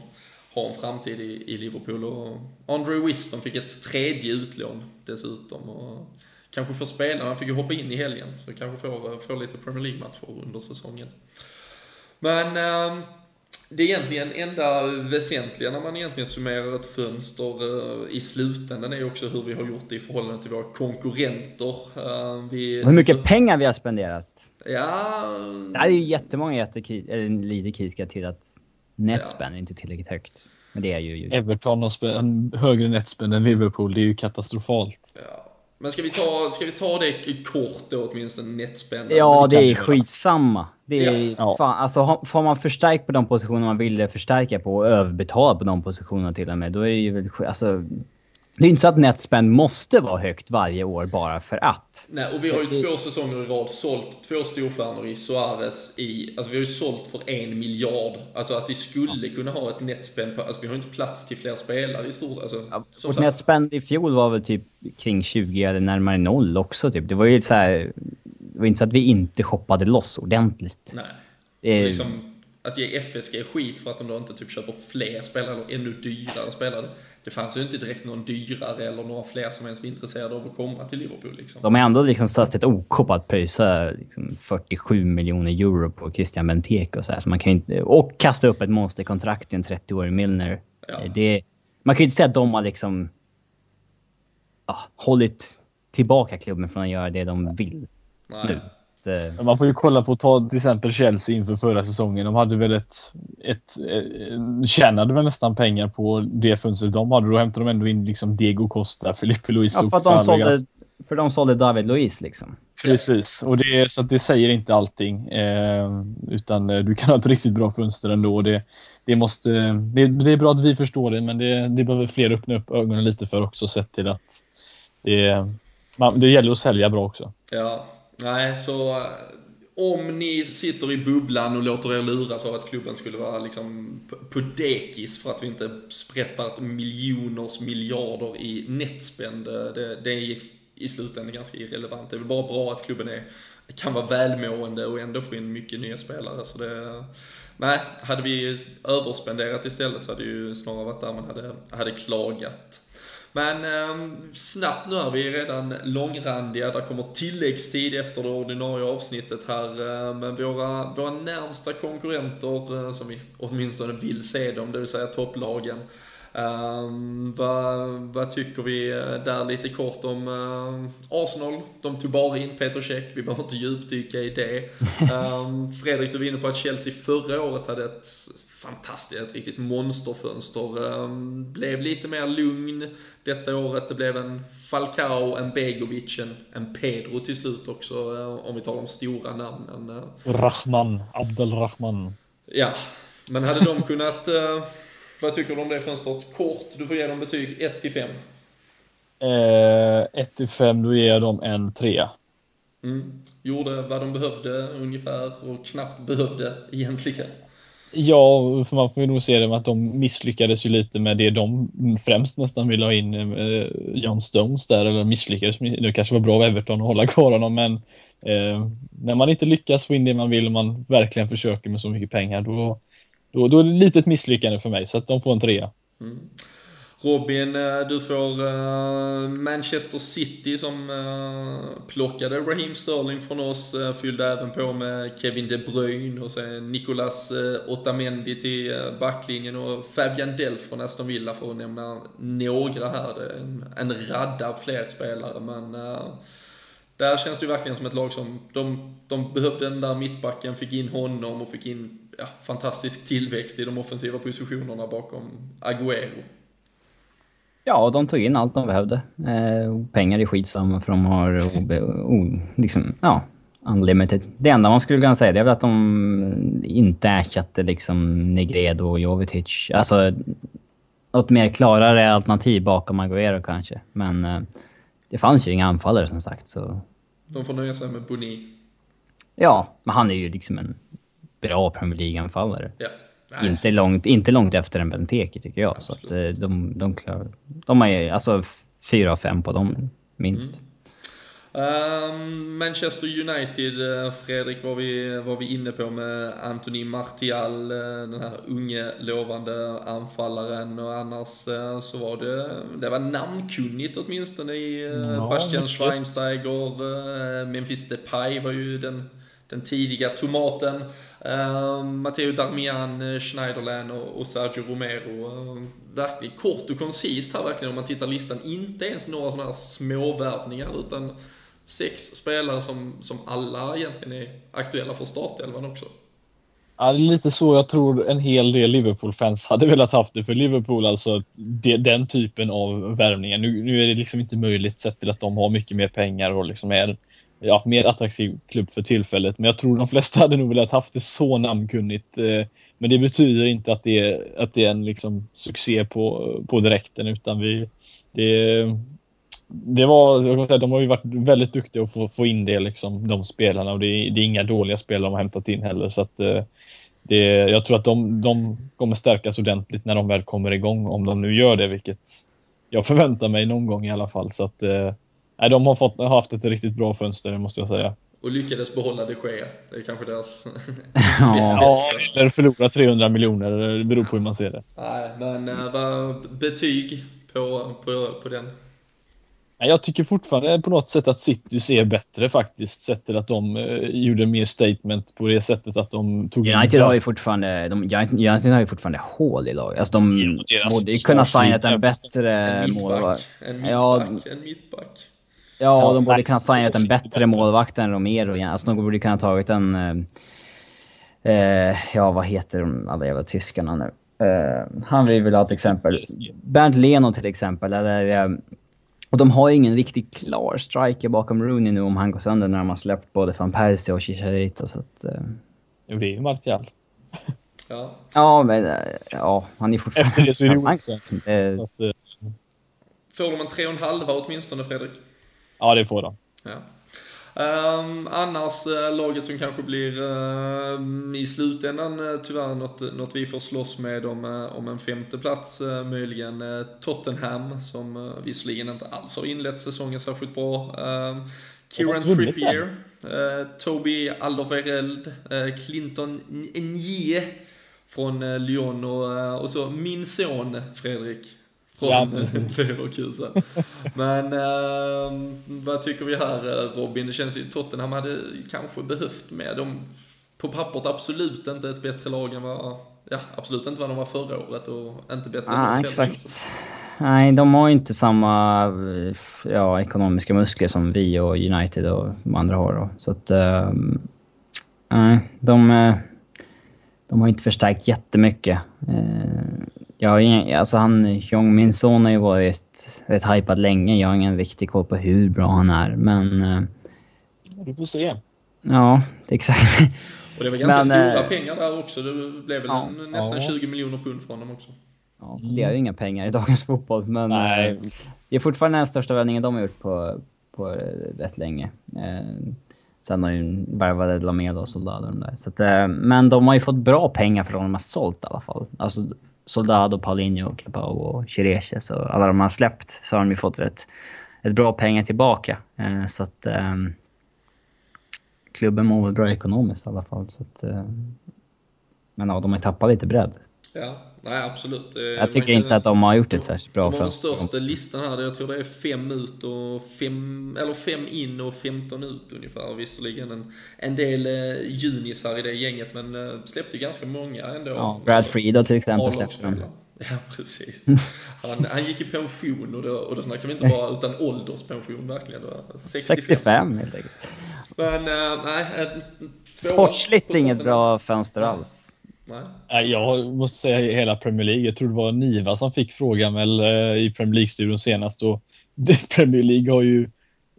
ha en framtid i, i Liverpool. Och Andre Wiston fick ett tredje utlån dessutom. Och, kanske får spela. Han fick ju hoppa in i helgen, så kanske får, får lite Premier League-matcher under säsongen. Men eh, det är egentligen enda väsentliga när man egentligen summerar ett fönster eh, i slutändan är också hur vi har gjort det i förhållande till våra konkurrenter. Eh, vi, hur mycket pengar vi har spenderat. Ja... Det är ju jättemånga jättekri eller lite kritiska till att netspend ja. är inte tillräckligt högt. Men det är ju... Everton har en högre netspend än Liverpool. Det är ju katastrofalt. Ja. Men ska vi ta, ska vi ta det kort då åtminstone, netspänn? Ja, det är skitsamma. Det är, ja. fan, alltså, får man förstärkt på de positioner man ville förstärka på och överbetalt på de positionerna till och med, då är det ju väl... Alltså, Det är inte så att netspend måste vara högt varje år bara för att. Nej, och vi har ju två säsonger i rad sålt två storstjärnor i Suarez i, alltså vi har ju sålt för en miljard. Alltså att vi skulle kunna ha ett netspend på, alltså vi har ju inte plats till fler spelare i stort. Alltså, Ja, vårt netspend i fjol var väl typ kring 20 eller närmare noll också typ. Det var ju så här, Det var inte så att vi inte shoppade loss ordentligt. Nej. Det är, Liksom, att ge FSG skit för att de då inte typ köper fler spelare eller ännu dyrare spelare. Det fanns ju inte direkt någon dyrare eller några fler som ens var intresserade av att komma till Liverpool liksom. De har ändå liksom satt ett OK på att pröjsa liksom 47 miljoner euro på Christian Benteke och så här. Så man kan inte, och kasta upp ett monsterkontrakt i en 30-årig Milner. Ja. Det, man kan ju inte säga att de har liksom ja, hållit tillbaka klubben från att göra det de vill Nej. nu. Men Man får ju kolla på ta till exempel Chelsea inför förra säsongen. De hade väl ett... ett eh, tjänade väl nästan pengar på det fönstret de hade. Då hämtade de ändå in liksom Diego Costa, (laughs) Felipe Luis ja, för att de sålde, för de sålde David Luiz liksom. Precis, och det, så att det säger inte allting. Eh, utan eh, du kan ha ett riktigt bra fönster ändå. och Det, det, måste, det, det är bra att vi förstår det, men det, det behöver fler öppna upp ögonen lite för också sett till att det, man, det gäller att sälja bra också. Ja, nej så eh, om ni sitter i bubblan och låter er luras av att klubben skulle vara liksom på- dekis för att vi inte sprättar miljoners miljarder i netspend, eh, det, det är i, i slutändan ganska irrelevant. Det är väl bara bra att klubben är, kan vara välmående och ändå få in mycket nya spelare. Så det, nej, hade vi överspenderat istället så hade det ju snarare varit där man hade, hade klagat. Men eh, snabbt nu är vi redan långrandiga. Där kommer tilläggstid efter det ordinarie avsnittet här. Eh, men våra, våra närmsta konkurrenter, eh, som vi åtminstone vill se dem, det vill säga topplagen. Eh, vad, vad tycker vi eh, där lite kort om Arsenal? De tog bara in Peter Cech, vi behöver inte djupdyka i det. (laughs) Fredrik, du var inne på att Chelsea förra året hade ett fantastiskt, ett riktigt monsterfönster. Um, blev lite mer lugn detta året. Det blev en Falcao, en Begovic, en, en Pedro till slut också, eh, om vi talar om stora namnen. Eh, Rahman, Abdelrahman. ja, men hade de kunnat... eh, vad tycker du om det fönstret? Kort, du får ge dem betyg 1 till 5. Eh, 1 till 5, då ger jag dem en 3. Mm. Gjorde vad de behövde ungefär och knappt behövde egentligen. Ja, för man får ju nog se det med att de misslyckades ju lite med det de främst nästan ville ha in eh, John Stones där, eller misslyckades. Det kanske var bra av Everton att hålla kvar honom, men eh, när man inte lyckas få in det man vill och man verkligen försöker med så mycket pengar, då, då, då är det lite ett misslyckande för mig, så att de får en trea. Mm. Robin, eh, du får eh, Manchester City som eh, plockade Raheem Sterling från oss, fyllde även på med Kevin De Bruyne och sen Nicolas Otamendi till backlinjen och Fabian Delph från Aston Villa för att nämna några här. Det är en, en radda av fler spelare men där känns det ju verkligen som ett lag som, de, de behövde den där mittbacken, fick in honom och fick in ja, fantastisk tillväxt i de offensiva positionerna bakom Agüero. Ja, de tog in allt de behövde. Eh, pengar är skitsamma för de har obe, o, liksom, ja, unlimited. Det enda man skulle kunna säga det är väl att de inte ersatte liksom Negredo och Jovetic. Alltså, något mer klarare alternativ bakom Agüero kanske. Men eh, det fanns ju inga anfallare som sagt. Så De får nöja sig med Boni. ja, men han är ju liksom en bra Premier League-anfallare. Ja. Nej, Inte långt, inte långt efter en Benteke tycker jag. Så att eh, de, de klarar... De ju alltså fyra av fem på dem minst. Ehm, Manchester United, eh, Fredrik var vi, var vi inne på med Anthony Martial, eh, den här unge lovande anfallaren och annars så var det, det var namnkunnigt åtminstone i Ja, Bastian. Schweinsteiger, Memphis Depay var ju den, den tidiga tomaten. Uh, Matteo Darmian, eh, Schneiderlän och, och Sergio Romero. Uh, verkligen kort och koncist här verkligen om man tittar listan. Inte ens några sådana här småvärvningar utan sex spelare som, som alla egentligen är aktuella för startelvan också. Ja, det är lite så jag tror en hel del Liverpool-fans hade velat haft det för Liverpool. Alltså det, den typen av värvningar. Nu, nu är det liksom inte möjligt sett till att de har mycket mer pengar och liksom är ja, mer attraktiv klubb för tillfället. Men jag tror de flesta hade nog velat haft det så namnkunnigt. Eh, men det betyder inte att det är, att det är en liksom succé på, på direkten utan vi... Det, det var, jag kan säga, de har ju varit väldigt duktiga att få, få in det, liksom, de spelarna. Och det är, det är inga dåliga spelare de har hämtat in heller. Så att, eh, det, jag tror att de, de kommer stärkas ordentligt när de väl kommer igång, om de nu gör det, vilket jag förväntar mig någon gång i alla fall. Så att, eh, eh, de har, fått, har haft ett riktigt bra fönster, måste jag säga. Och lyckades behålla det ske. Det är kanske deras... ja, eller förlora 300 miljoner. Det beror på hur man ser det. Nej, men uh, vad betyg på, på, på den? Jag tycker fortfarande på något sätt att City ser bättre faktiskt. Sett till att de eh, gjorde mer statement på det sättet att de tog... United har ju fortfarande, de, United har ju fortfarande hål i laget. Alltså de ja, borde ju kunna signa ett bättre målvakt. En mittback, en mittback. Ja, de borde kunna signat en bättre målvakt än Romero. Alltså de borde kunna tagit en... Eh, eh, ja, vad heter de alla jävla tyskarna nu? Eh, han vill väl ha ett exempel. Bernt Leno till exempel. Eller, eh, och de har ju ingen riktigt klar striker bakom Rooney nu om han går sönder när de har släppt både van Persie och Chicharito. Så att, eh... Det är ju Martial. Ja. Ja, men eh, ja, han är fortfarande... Efter det så är det (laughs) Olsen. Eh... Får en tre och en halva åtminstone, Fredrik? Ja, det får de. Ja. Um, annars uh, laget som kanske blir uh, i slutändan uh, tyvärr något, något vi får slåss med om, om en femte plats möjligen Tottenham som visserligen inte alls har inlett säsongen särskilt bra. Ehm, Kieran Trippier, Toby Alderweireld, Clinton Nye från Lyon och, och så min son Fredrik ja, Leverkusen. Men äh, vad tycker vi här Robin? Det känns ju Tottenham hade kanske behövt med dem på pappret absolut inte ett bättre lag än vad, ja absolut inte vad de var förra året och inte bättre ah, än exakt. Nej, de har inte samma ja, ekonomiska muskler som vi och United och de andra har. Då. Så att, äh, nej, de, eh, de har inte förstärkt jättemycket. Äh, jag har ingen, alltså han, Jong Min Son har ju varit rätt hypad länge. Jag har ingen riktig koll på hur bra han är, men... Eh, du får se. Ja, exakt. Och det var ganska men, stora äh, pengar där också. Det blev väl ja, en, nästan ja. 20 miljoner pund från dem också. Ja, det är ju inga pengar i dagens fotboll, men Nej. Eh, det är fortfarande den största vändningen de har gjort på, på rätt länge. Eh, sen har ju värvade Lamela och Soldado där. Så att, eh, men de har ju fått bra pengar för vad de har sålt i alla fall. Alltså, Soldado, Paulinho, Clapao och Chireches och alla de har släppt så har de ju fått ett, ett bra pengar tillbaka. Eh, så att eh, klubben mår väl bra ekonomiskt i alla fall. Så att, eh, men ja, de har ju tappat lite bredd. Ja, nej absolut. Eh, jag tycker inte att de har gjort ett särskilt bra De har den största listan här, jag tror det är fem ut och fem, eller fem in och 15 ut ungefär. Visserligen en, en del eh, junisar i det gänget, men eh, släppte ganska många ändå. Ja, Brad Friedel till exempel släppte de. (laughs) Ja, precis. (laughs) Han, han gick i pension och då, och då snackar vi inte bara utan ålderspension verkligen. 65, 65 helt enkelt. Men äh, nej, Sportsligt inget bra fönster alls. Nej. Jag måste säga hela Premier League. Jag tror det var Niva som fick frågan väl eh, i Premier League-studion senast. Och (laughs) Premier League har ju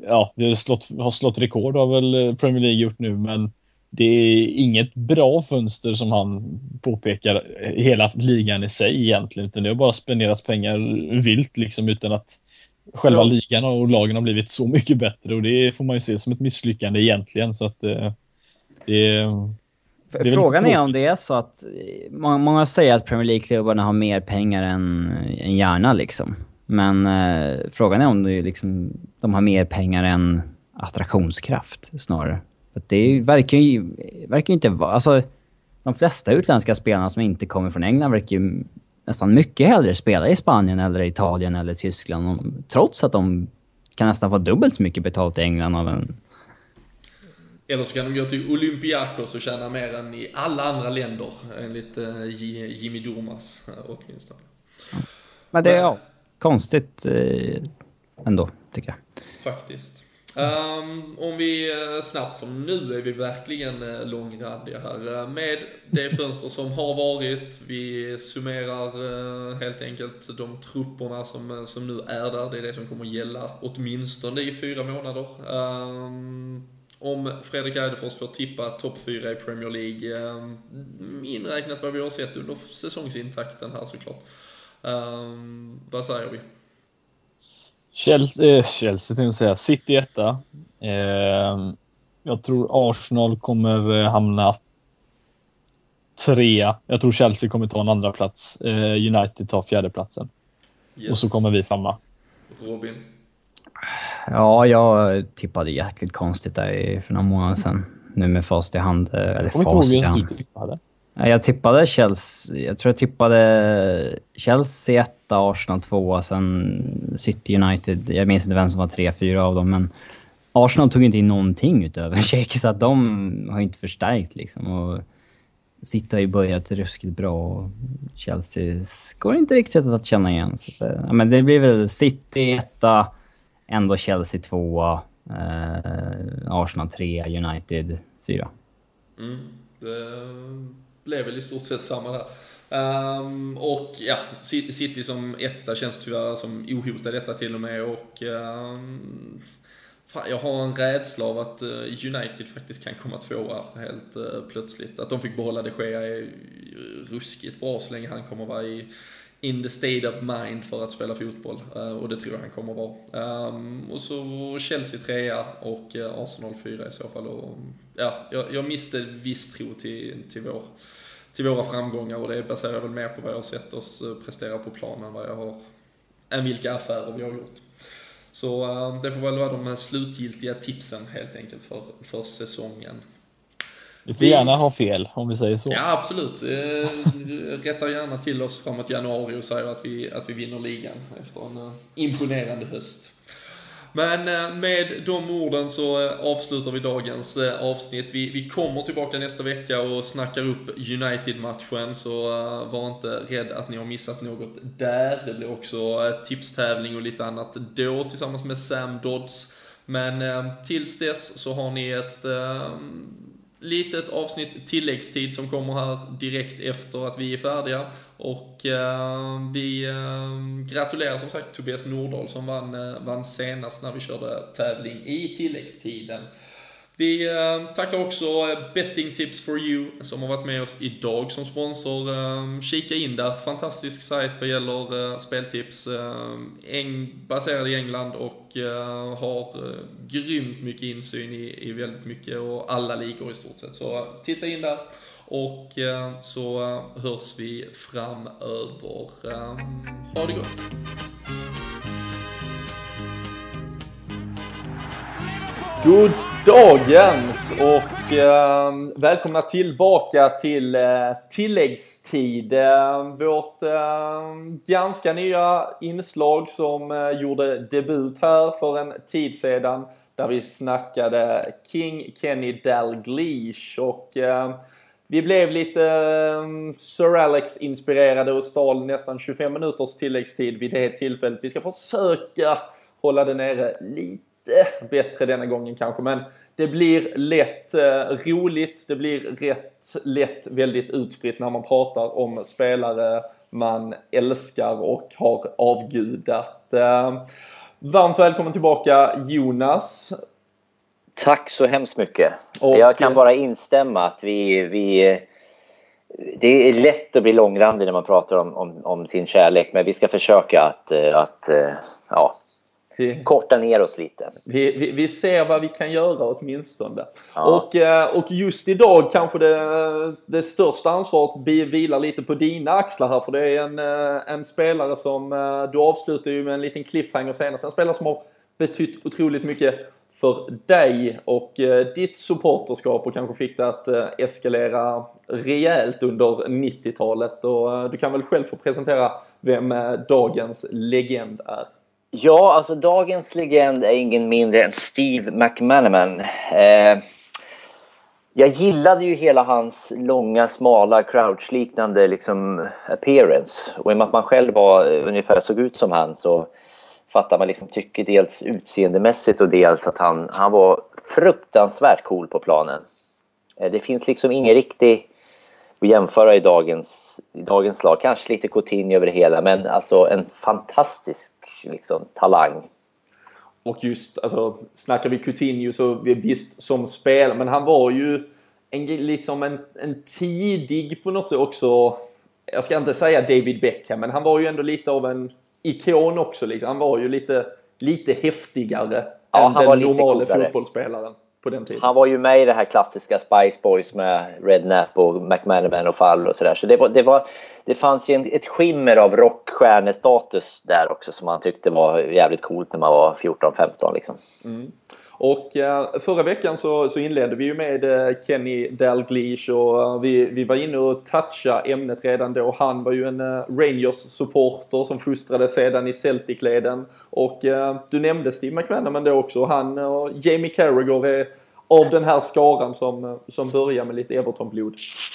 ja, slått, har slått rekord har väl eh, Premier League gjort nu, men det är inget bra fönster som han påpekar hela ligan i sig egentligen, utan det har bara spenderats pengar vilt liksom utan att själva ligan och lagen har blivit så mycket bättre och det får man ju se som ett misslyckande egentligen så att eh, det, Frågan är om det är så att... Många, många säger att Premier League-klubbarna har mer pengar än en hjärna liksom. Men eh, frågan är om det liksom, de har mer pengar än attraktionskraft snarare. För det verkar ju verkar inte vara... Alltså, de flesta utländska spelarna som inte kommer från England verkar ju nästan mycket hellre spela i Spanien eller Italien eller Tyskland. Trots att de kan nästan få dubbelt så mycket betalt i England av en eller så kan de gå till Olympiakos och tjäna mer än i alla andra länder, enligt eh, Jimmy Durmas eh, åtminstone. Men det är ja, konstigt eh, ändå, tycker jag. Faktiskt. Um, om vi snabbt, för nu är vi verkligen långrandiga här. Med det fönster som har varit, vi summerar helt enkelt de trupperna som, som nu är där. Det är det som kommer gälla åtminstone i fyra månader. Um, om Fredrik Eidefors får tippa topp fyra i Premier League, um, inräknat vad vi har sett under säsongsintakten här såklart. vad säger vi? Chelsea, äh, Chelsea tänkte jag säga. City etta. Eh, jag tror Arsenal kommer eh, hamna trea. Jag tror Chelsea kommer ta en andra plats. Eh, United tar fjärde platsen. Yes. Och så kommer vi femma. Robin? Ja, jag tippade jäkligt konstigt där för några månader sedan. Nu med fast i hand. Eh, eller fast i hand. Du tippade. Jag tippade Chelsea. Jag tror jag tippade Chelsea etta, Arsenal tvåa, sen City United. Jag minns inte vem som var tre, fyra av dem, men Arsenal tog inte in någonting utöver (laughs) Shake, så att de har inte förstärkt liksom. Och City har ju börjat ruskigt bra och Chelsea går inte riktigt att känna igen. Så, ja, men det blir väl City etta, ändå Chelsea tvåa, eh, Arsenal trea, United fyra. Mm. Det blev väl i stort sett samma där. Um, och ja, City som etta känns tyvärr som ohotad etta till och med och um, fan, jag har en rädsla av att uh, United faktiskt kan komma tvåa helt uh, plötsligt. Att de fick behålla de Gea är ruskigt bra så länge han kommer vara i in the state of mind för att spela fotboll. Eh, och det tror jag han kommer vara. Um, och så Chelsea trea och eh, Arsenal fyra i så fall. Och, ja, jag, jag miste viss tro till, till, vår, till våra framgångar och det baserar väl mer på vad jag har sett oss eh, prestera på planen än vad jag har, än vilka affärer vi har gjort. Så det får väl vara de slutgiltiga tipsen helt enkelt för, för säsongen. Vi får gärna ha fel, om vi säger så. Ja, absolut. Eh, rättar gärna till oss framåt januari och säger att vi, att vi vinner ligan efter en imponerande höst. Men eh, med de orden så eh, avslutar vi dagens eh, avsnitt. Vi, vi kommer tillbaka nästa vecka och snackar upp United-matchen, så var inte rädd att ni har missat något där. Det blir också tipstävling och lite annat då tillsammans med Sam Dodds. Men tills dess så har ni ett litet avsnitt tilläggstid som kommer här direkt efter att vi är färdiga. Och eh, vi eh, gratulerar som sagt Tobias Nordahl som vann, eh, vann senast när vi körde tävling i tilläggstiden. Vi eh, tackar också eh, Betting Tips for You som har varit med oss idag som sponsor. Eh, kika in där, fantastisk sajt vad gäller speltips. Baserad i England och har grymt mycket insyn i väldigt mycket och alla ligor i stort sett. Så titta in där och så hörs vi framöver. Ha det gott! God dagens och eh, välkomna tillbaka till eh, tilläggstid. Eh, vårt eh, ganska nya inslag som eh, gjorde debut här för en tid sedan där vi snackade King Kenny Dalglish och eh, vi blev lite eh, Sir Alex inspirerade och stal nästan 25 minuters tilläggstid vid det tillfället. Vi ska försöka hålla det nere lite bättre denna gången kanske, men det blir lätt eh, roligt, det blir rätt lätt väldigt utspritt när man pratar om spelare man älskar och har avgudat. Eh, varmt välkommen tillbaka Jonas. Tack så hemskt mycket. Och, Jag kan bara instämma att vi, vi det är lätt att bli långrandig när man pratar om, om, om sin kärlek, men vi ska försöka att, eh, att ja, vi, korta ner oss lite. Vi, vi, vi, ser vad vi kan göra åtminstone. Ja. Och, eh, och just idag kanske det, det största ansvaret vilar lite på dina axlar här för det är en, eh, en spelare som, eh, du avslutar ju med en liten cliffhanger senast, en spelare som har betytt otroligt mycket för dig och ditt supporterskap och kanske fick det att eskalera rejält under 90-talet. Och du kan väl själv få presentera vem dagens legend är? Ja, alltså dagens legend är ingen mindre än Steve McManaman. Eh, jag gillade ju hela hans långa, smala, crouch-liknande liksom appearance. Och i och med att man själv var, eh, ungefär såg ut som han så fattar man liksom tycker dels utseendemässigt och dels att han, han var fruktansvärt cool på planen. Eh, det finns liksom ingen riktig att jämföra i dagens, i dagens lag. Kanske lite Coutinho över det hela, men alltså en fantastisk liksom, talang. Och just, alltså snackar vi Coutinho så visst som spelare, men han var ju en, liksom en, en tidig på något sätt också, jag ska inte säga David Beckham, men han var ju ändå lite av en ikon också. Liksom. Han var ju lite, lite häftigare ja, än den normala fotbollsspelaren på den tiden. Han var ju med i det här klassiska Spice Boys med Redknapp och McManaman och Fall och sådär. Så det, var, det, var, det fanns ju en, ett skimmer av rockstjärnestatus där också som man tyckte var jävligt coolt när man var 14-15 liksom. Mm. Och eh, förra veckan så, så inledde vi ju med eh, Kenny Dalglish och eh, vi, vi var inne och touchade ämnet redan då. Han var ju en Rangers-supporter som fostrades sedan i Celtic-leden. Och du nämnde Steve McManaman då också. Han och Jamie Carragher är av den här skaran som, som börjar med lite Everton-blod.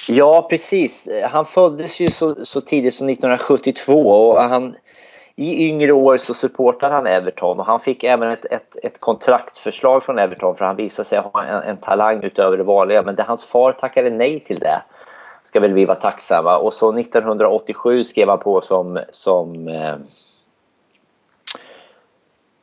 Ja, precis. Han föddes ju så, så tidigt som 1972 och han i yngre år så supportade han Everton och han fick även ett, ett, ett kontraktförslag från Everton för han visade sig ha en, en, talang utöver det vanliga. Men det, hans far tackade nej till det. Ska väl vi vara tacksamma. Och så 1987 skrev han på som, som eh,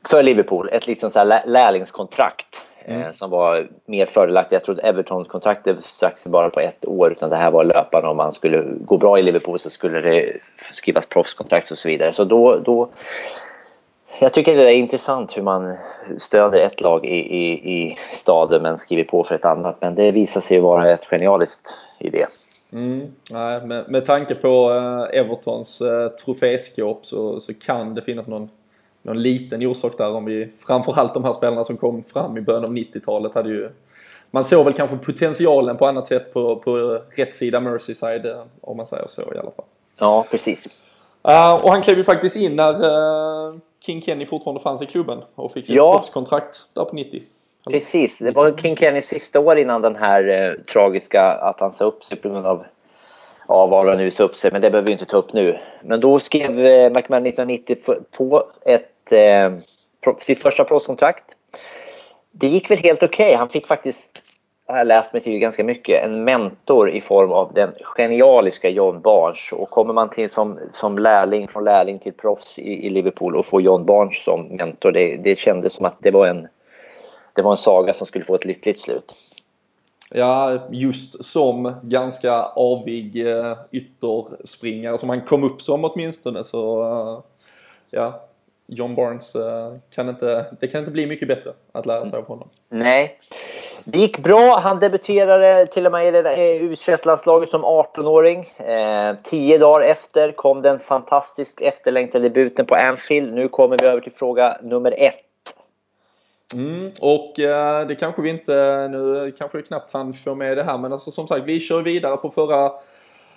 för Liverpool, ett liksom så här lärlingskontrakt. Mm. Eh, som var mer fördelaktigt. Jag trodde Evertons kontrakt strax bara på ett år utan det här var löpande. Om man skulle gå bra i Liverpool så skulle det skrivas proffskontrakt och så vidare. Så då, då jag tycker det är intressant hur man stöder ett lag i, i, i staden men skriver på för ett annat. Men det visar sig vara ett genialiskt idé. Mm, nej, med, med tanke på uh, Evertons uh, troféskåp så, så kan det finnas någon någon liten orsak där om vi, framförallt de här spelarna som kom fram i början av 90-talet hade ju man såg väl kanske potentialen på annat sätt på, på rätt sida Merseyside om man säger så i alla fall. Ja, precis. Uh, och han klev ju faktiskt in när uh, King Kenny fortfarande fanns i klubben och fick ett ja. proffskontrakt där på 90. Precis, det var King Kennys sista år innan den här uh, tragiska att han sa upp sig på grund av ja, var han nu sa upp sig, men det behöver vi inte ta upp nu. Men då skrev McMahon 1990 på ett eh, sitt första proffskontrakt. Det gick väl helt okej. Okay. Han fick faktiskt, har jag läst mig till ganska mycket, en mentor i form av den genialiska John Barnes. Och kommer man till som, som lärling, från lärling till proffs i, i Liverpool och får John Barnes som mentor, det, det kändes som att det var en det var en saga som skulle få ett lyckligt slut. Ja, just som ganska avig eh, ytterspringare som han kom upp som åtminstone så eh, ja, John Barnes eh, kan inte, det kan inte bli mycket bättre att lära sig av honom. Nej. Det gick bra. Han debuterade till och med i u landslaget som 18-åring. Eh, tio dagar efter kom den fantastiskt efterlängtade debuten på Anfield. Nu kommer vi över till fråga nummer ett. Mm, och eh, det kanske vi inte, nu kanske vi knappt han få med det här men alltså som sagt vi kör vidare på förra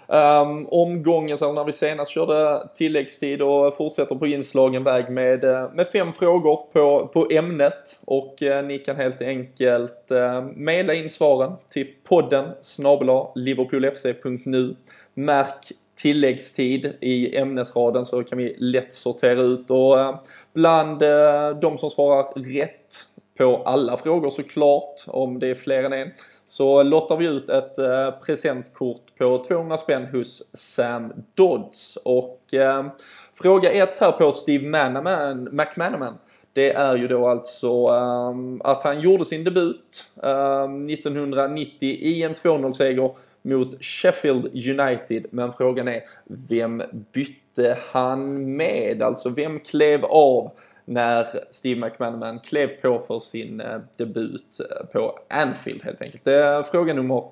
Um, omgången, sen när vi senast körde tilläggstid och fortsätter på inslagen väg med, eh, med fem frågor på, på ämnet. Och uh, ni kan helt enkelt uh, mejla in svaren till podden snabla liverpoolfc.nu. Märk tilläggstid i ämnesraden så kan vi lätt sortera ut och uh, bland uh, de som svarar rätt på alla frågor såklart, om det är fler än en, så lottar vi ut ett eh, presentkort på 200 spänn hos Sam Dodds. Och eh, fråga ett här på Steve Manaman, McManaman. Det är ju då alltså um, att han gjorde sin debut eh, um, 1990 i en 2-0-seger mot Sheffield United. Men frågan är, vem bytte han med? Alltså vem klev av när Steve McManaman klev på för sin eh, debut eh, på Anfield helt enkelt. Det är fråga nummer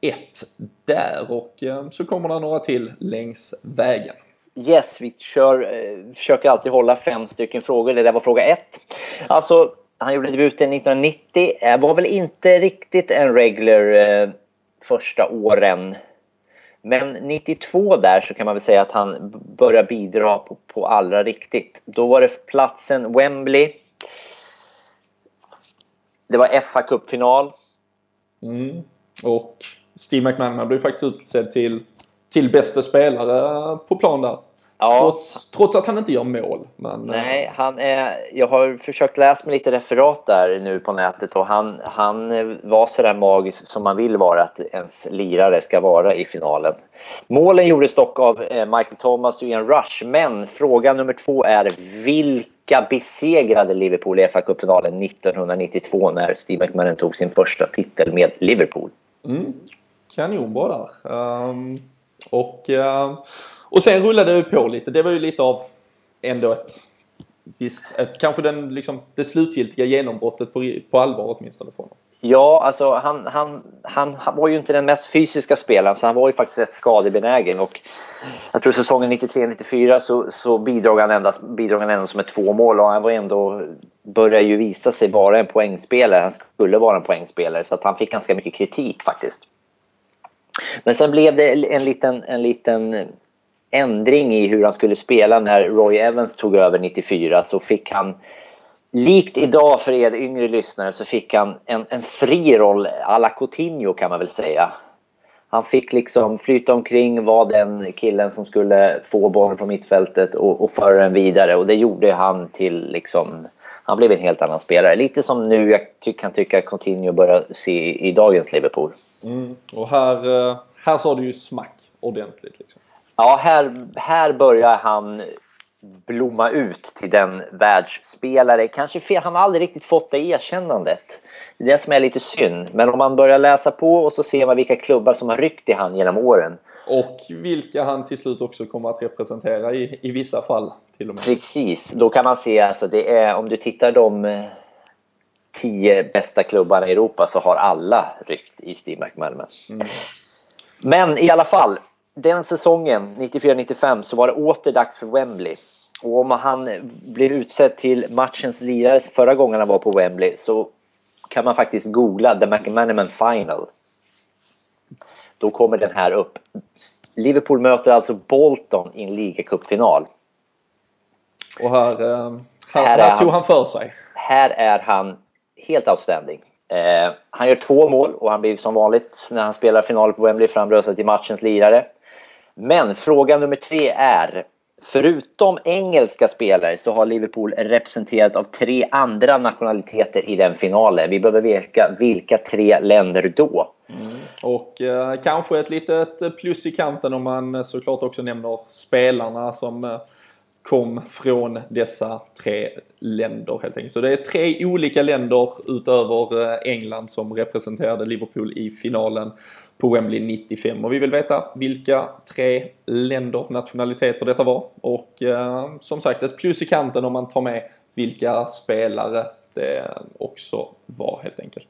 ett där och eh, så kommer det några till längs vägen. Yes, vi kör, försöker alltid hålla fem stycken frågor. Det där var fråga ett. Alltså, han gjorde debuten 1990. Var väl inte riktigt en regular första åren men 92 där så kan man väl säga att han börjar bidra på, på allra riktigt. Då var det platsen Wembley. Det var fa Cup-final. Mm. Och Steve McManaman blev faktiskt utsedd till, till bästa spelare på plan där. Ja. Trots, trots att han inte gör mål. Men, Nej, han är, jag har försökt läsa mig lite referat där nu på nätet och han, han var sådär magisk som man vill vara att ens lirare ska vara i finalen. Målen gjordes dock av eh, Michael Thomas och Ian Rush, men fråga nummer två är vilka besegrade Liverpool i fa Cup-finalen 1992 när Steve McMahon tog sin första titel med Liverpool? Mm. Kanonbra där. Um, och... Uh och sen rullade det på lite. Det var ju lite av ändå ett Visst, ett, kanske den, liksom, det slutgiltiga genombrottet på, på allvar åtminstone för honom. Ja, alltså han, han, han, han var ju inte den mest fysiska spelaren så han var ju faktiskt rätt skadebenägen och jag tror säsongen 93-94 så, så bidrog han endast, bidrog han endast med två mål och han var ändå började ju visa sig vara en poängspelare. Han skulle vara en poängspelare så att han fick ganska mycket kritik faktiskt. Men sen blev det en liten, en liten ändring i hur han skulle spela när Roy Evans tog över 94 så fick han Likt idag för er yngre lyssnare så fick han en, en fri roll à la Coutinho kan man väl säga. Han fick liksom flyta omkring, vara den killen som skulle få bollen från mittfältet och, och föra den vidare och det gjorde han till liksom han blev en helt annan spelare. Lite som nu jag ty kan tycka Coutinho börjar se i, i dagens Liverpool. Mm. Och här, eh, här sa du ju smack ordentligt. Liksom. Ja, här, här börjar han blomma ut till den världsspelare. Kanske fel, han har aldrig riktigt fått det erkännandet. Det är det som är lite synd. Men om man börjar läsa på och så ser man vilka klubbar som har ryckt i han genom åren. Och vilka han till slut också kommer att representera i, i vissa fall. Till och med. Precis, då kan man se alltså det är om du tittar de eh, tio bästa klubbarna i Europa så har alla ryckt i Steve McManaman. Mm. Men i alla fall, den säsongen, 94-95, så var det åter dags för Wembley. Och om han blev utsedd till matchens lirare förra gången han var på Wembley så kan man faktiskt googla The McManaman Final. Då kommer den här upp. Liverpool möter alltså Bolton i en ligacupfinal. Och här, eh, här, här, här tog han, han för sig. Här är han helt outstanding. Eh, han gör två mål och han blir som vanligt när han spelar final på Wembley framröstad till matchens lirare. Men fråga nummer tre är Förutom engelska spelare så har Liverpool representerat av tre andra nationaliteter i den finalen. Vi behöver veta vilka tre länder då. Mm. Och eh, kanske ett litet plus i kanten om man såklart också nämner spelarna som eh, kom från dessa tre länder helt enkelt. Så det är tre olika länder utöver eh, England som representerade Liverpool i finalen på Wembley 95 och vi vill veta vilka tre länder, nationaliteter detta var och eh, som sagt ett plus i kanten om man tar med vilka spelare det också var helt enkelt.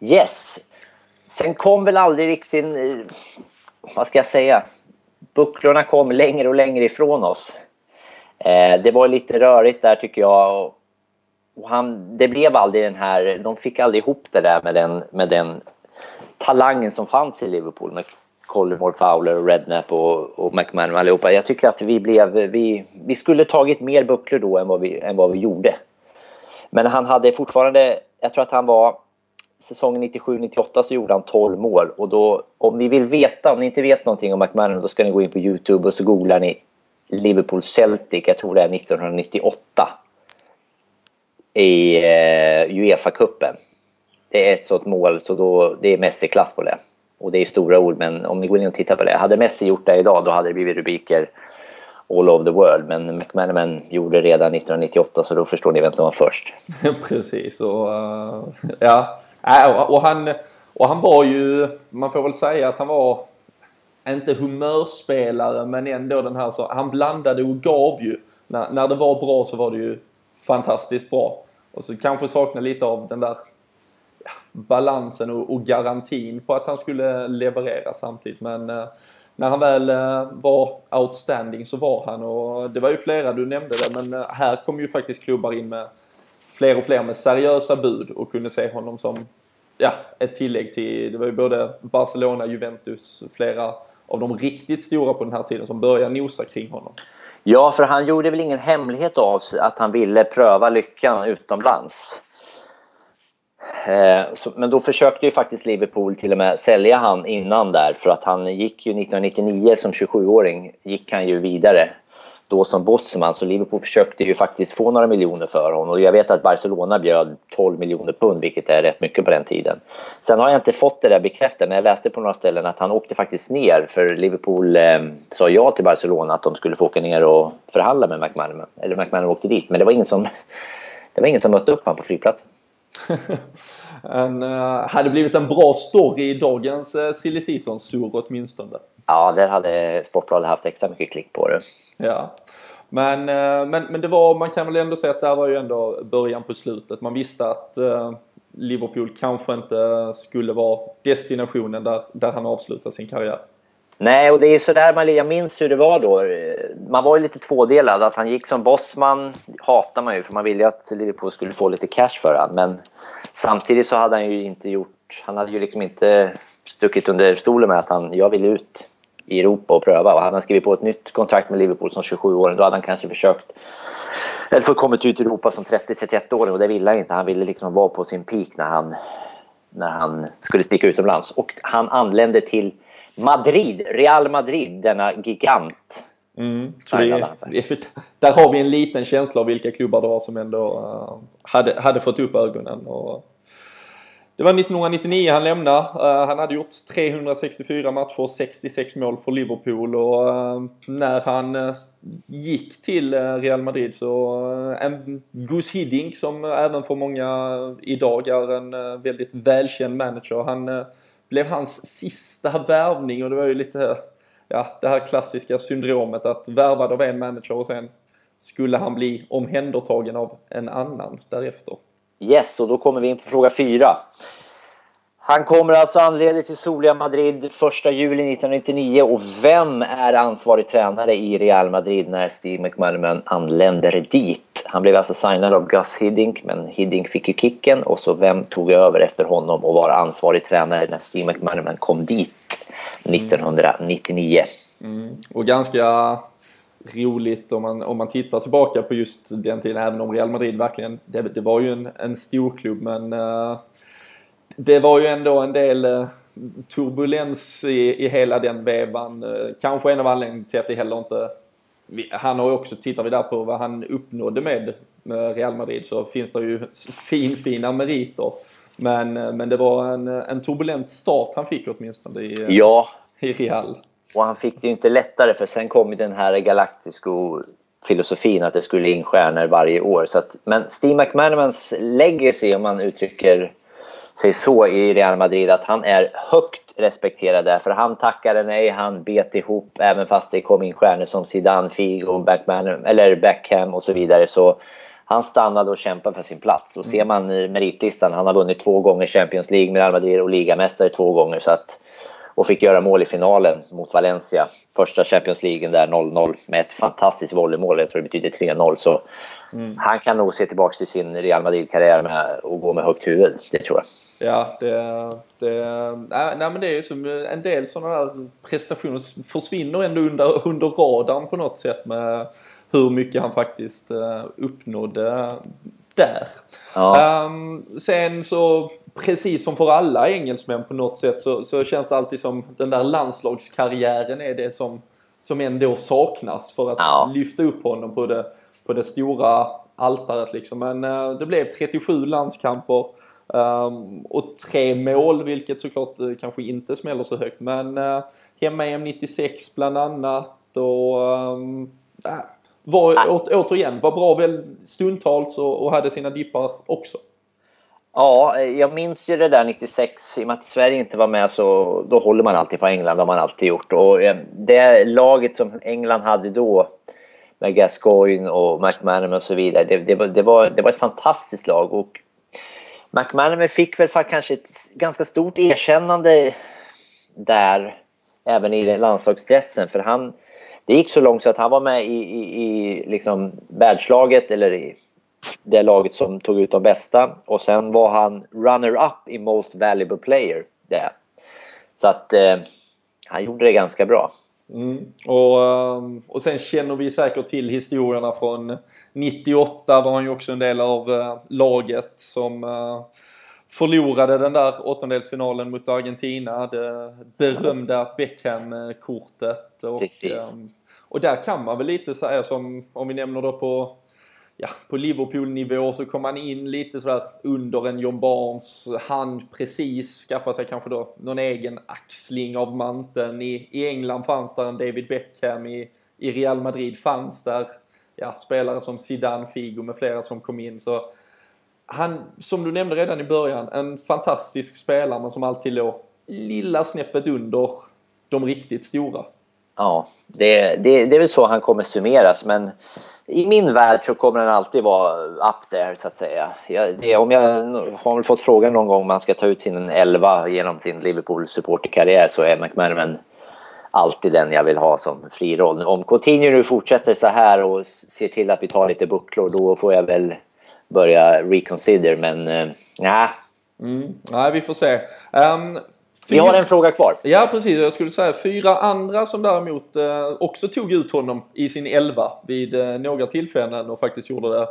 Yes! Sen kom väl aldrig riktigt eh, vad ska jag säga, bucklorna kom längre och längre ifrån oss. Eh, det var lite rörigt där tycker jag. Och han, det blev aldrig den här, de fick aldrig ihop det där med den, med den talangen som fanns i Liverpool med Collymore, Fowler, och Redknapp och, och McMahon och allihopa. Jag tycker att vi blev, vi, vi skulle tagit mer bucklor då än vad, vi, än vad vi gjorde. Men han hade fortfarande, jag tror att han var säsongen 97-98 så gjorde han 12 mål och då om ni vill veta, om ni inte vet någonting om McMahon då ska ni gå in på Youtube och så googlar ni Liverpool Celtic, jag tror det är 1998 i eh, Uefa-cupen. Det är ett sånt mål, så då, det är Messi-klass på det. Och det är stora ord, men om ni går in och tittar på det. Hade Messi gjort det idag, då hade det blivit rubriker all over the world. Men McManaman gjorde det redan 1998, så då förstår ni vem som var först. (laughs) Precis, och uh, ja. Äh, och han, och han var ju, man får väl säga att han var inte humörspelare men ändå den här så, han blandade och gav ju. När, när det var bra så var det ju fantastiskt bra. Och så kanske saknar lite av den där balansen och, och, garantin på att han skulle leverera samtidigt. Men eh, när han väl eh, var outstanding så var han och det var ju flera, du nämnde det, men eh, här kom ju faktiskt klubbar in med fler och fler med seriösa bud och kunde se honom som ja, ett tillägg till, det var ju både Barcelona, Juventus, flera av de riktigt stora på den här tiden som började nosa kring honom. Ja, för han gjorde väl ingen hemlighet av sig att han ville pröva lyckan utomlands. Eh, men då försökte ju faktiskt Liverpool till och med sälja han innan där för att han gick ju 1999 som 27-åring gick han ju vidare då som bossman så Liverpool försökte ju faktiskt få några miljoner för honom och jag vet att Barcelona bjöd 12 miljoner pund vilket är rätt mycket på den tiden. Sen har jag inte fått det där bekräftat men jag läste på några ställen att han åkte faktiskt ner för Liverpool eh, sa ja till Barcelona att de skulle få åka ner och förhandla med McManaman. Eller McManaman åkte dit men det var ingen som, det var ingen som mötte upp honom på flygplatsen. (laughs) en, uh, hade blivit en bra story i dagens uh, silly season sur åtminstone. Ja, där hade Sportbladet haft extra mycket klick på det. Ja. Men, uh, men, men det var, man kan väl ändå säga att det här var ju ändå början på slutet. Man visste att uh, Liverpool kanske inte skulle vara destinationen där, där han avslutar sin karriär. Nej, och det är sådär man, jag minns hur det var då. Man var ju lite tvådelad. Att han gick som bossman hatar man ju för man ville ju att Liverpool skulle få lite cash för honom. Men samtidigt så hade han ju inte gjort... Han hade ju liksom inte stuckit under stolen med att han, jag vill ut i Europa och pröva. Och hade han skrivit på ett nytt kontrakt med Liverpool som 27-åring då hade han kanske försökt eller fått kommit ut i Europa som 30-31-åring och det ville han inte. Han ville liksom vara på sin peak när han, när han skulle sticka utomlands. Och han anlände till Madrid, Real Madrid, denna gigant. Mm, det, där har vi en liten känsla av vilka klubbar det var som ändå uh, hade, hade fått upp ögonen. Och det var 1999 han lämnade. Uh, han hade gjort 364 matcher, 66 mål för Liverpool och uh, när han uh, gick till Real Madrid så en Gus Hiddink som även för många idag är en väldigt välkänd manager. Han blev hans sista värvning och det var ju lite ja, det här klassiska syndromet att värvad av en manager och sen skulle han bli omhändertagen av en annan därefter. Yes, och då kommer vi in på fråga fyra. Han kommer alltså anleda till soliga Madrid 1 juli 1999 och vem är ansvarig tränare i Real Madrid när Steve McManaman anländer dit? Han blev alltså signad av Gus Hiddink men Hiddink fick ju kicken och så vem tog över efter honom och var ansvarig tränare när Steve McManaman kom dit 1999? Mm. Och ganska roligt om man, om man tittar tillbaka på just den tiden, även om Real Madrid verkligen, det, det var ju en, en stor klubb men uh, det var ju ändå en del uh, turbulens i, i hela den vevan. Uh, kanske en av anledningarna till att det heller inte han har ju också, tittar vi där på vad han uppnådde med, med Real Madrid så finns det ju fin, fina meriter. Men, men det var en, en turbulent start han fick åtminstone i, ja. i Real. Och han fick det ju inte lättare för sen kom ju den här galaktiska filosofin att det skulle in stjärnor varje år. Så att, men Steve McManamans legacy, om man uttrycker sig så i Real Madrid, att han är högt respekterad där. För han tackade nej, han bet ihop även fast det kom in stjärnor som Zidane, Figo, Backman, eller Beckham och så vidare. Så han stannade och kämpade för sin plats. Och ser man meritlistan, han har vunnit två gånger Champions League med Real Madrid och ligamästare två gånger. Så att och fick göra mål i finalen mot Valencia. Första Champions League där 0-0 med ett fantastiskt volleymål. Jag tror det betyder 3-0. Så mm. han kan nog se tillbaka till sin Real Madrid-karriär med och gå med högt huvud. Det tror jag. Ja, det, det, nej, nej, men det är ju som en del sådana där prestationer försvinner ändå under, (laughs) under radarn på något sätt med hur mycket han faktiskt uh, uppnådde där. Ja. Um, sen så precis som för alla engelsmän på något sätt så, så känns det alltid som den där landslagskarriären är det som, som ändå saknas för att ja. lyfta upp honom på det, på det stora altaret liksom. Men uh, det blev 37 landskamper och tre mål vilket såklart uh, kanske inte smäller så högt men uh, hemma-EM 96 bland annat och um, var, å, återigen, var bra väl stundtals och, och hade sina dippar också. Ja, jag minns ju det där 96. I och med att Sverige inte var med så då håller man alltid på England. Det har man alltid gjort. Och eh, det laget som England hade då med Gascoigne och McManaman och så vidare. Det, det, var, det, var, det var ett fantastiskt lag. Och McManaman fick väl kanske ett ganska stort erkännande där även i landslagsdressen. För han, det gick så långt så att han var med i, i, i liksom världslaget eller i det laget som tog ut de bästa. Och sen var han runner-up i Most Valuable Player. Det. Så att eh, han gjorde det ganska bra. Mm. Och, ehm, och sen känner vi säkert till historierna från 98 var han ju också en del av uh, laget som uh, förlorade den där åttondelsfinalen mot Argentina. Det berömda Beckham-kortet. Och, um, Och där kan man väl lite säga som, om vi nämner då på ja, på Liverpool-nivå så kom han in lite sådär under en John Barnes hand precis, skaffade sig kanske då någon egen axling av manteln. I, I England fanns där en David Beckham, i, i Real Madrid fanns där ja, spelare som Zidane, Figo med flera som kom in. Så han, som du nämnde redan i början, en fantastisk spelare men som alltid låg lilla snäppet under de riktigt stora. Ja, det, det, det är väl så han kommer summeras men i min värld så kommer den alltid vara up there så att säga. Jag, det, om jag har väl fått frågan någon gång om man ska ta ut sin elva genom sin Liverpool supporterkarriär så är McManaman alltid den jag vill ha som fri roll. Om Coutinho nu fortsätter så här och ser till att vi tar lite bucklor då får jag väl börja reconsider men eh, nej. Mm, nej, vi får se. Um, vi har en fråga kvar. Ja precis, jag skulle säga fyra andra som däremot eh, också tog ut honom i sin elva vid eh, några tillfällen och faktiskt gjorde det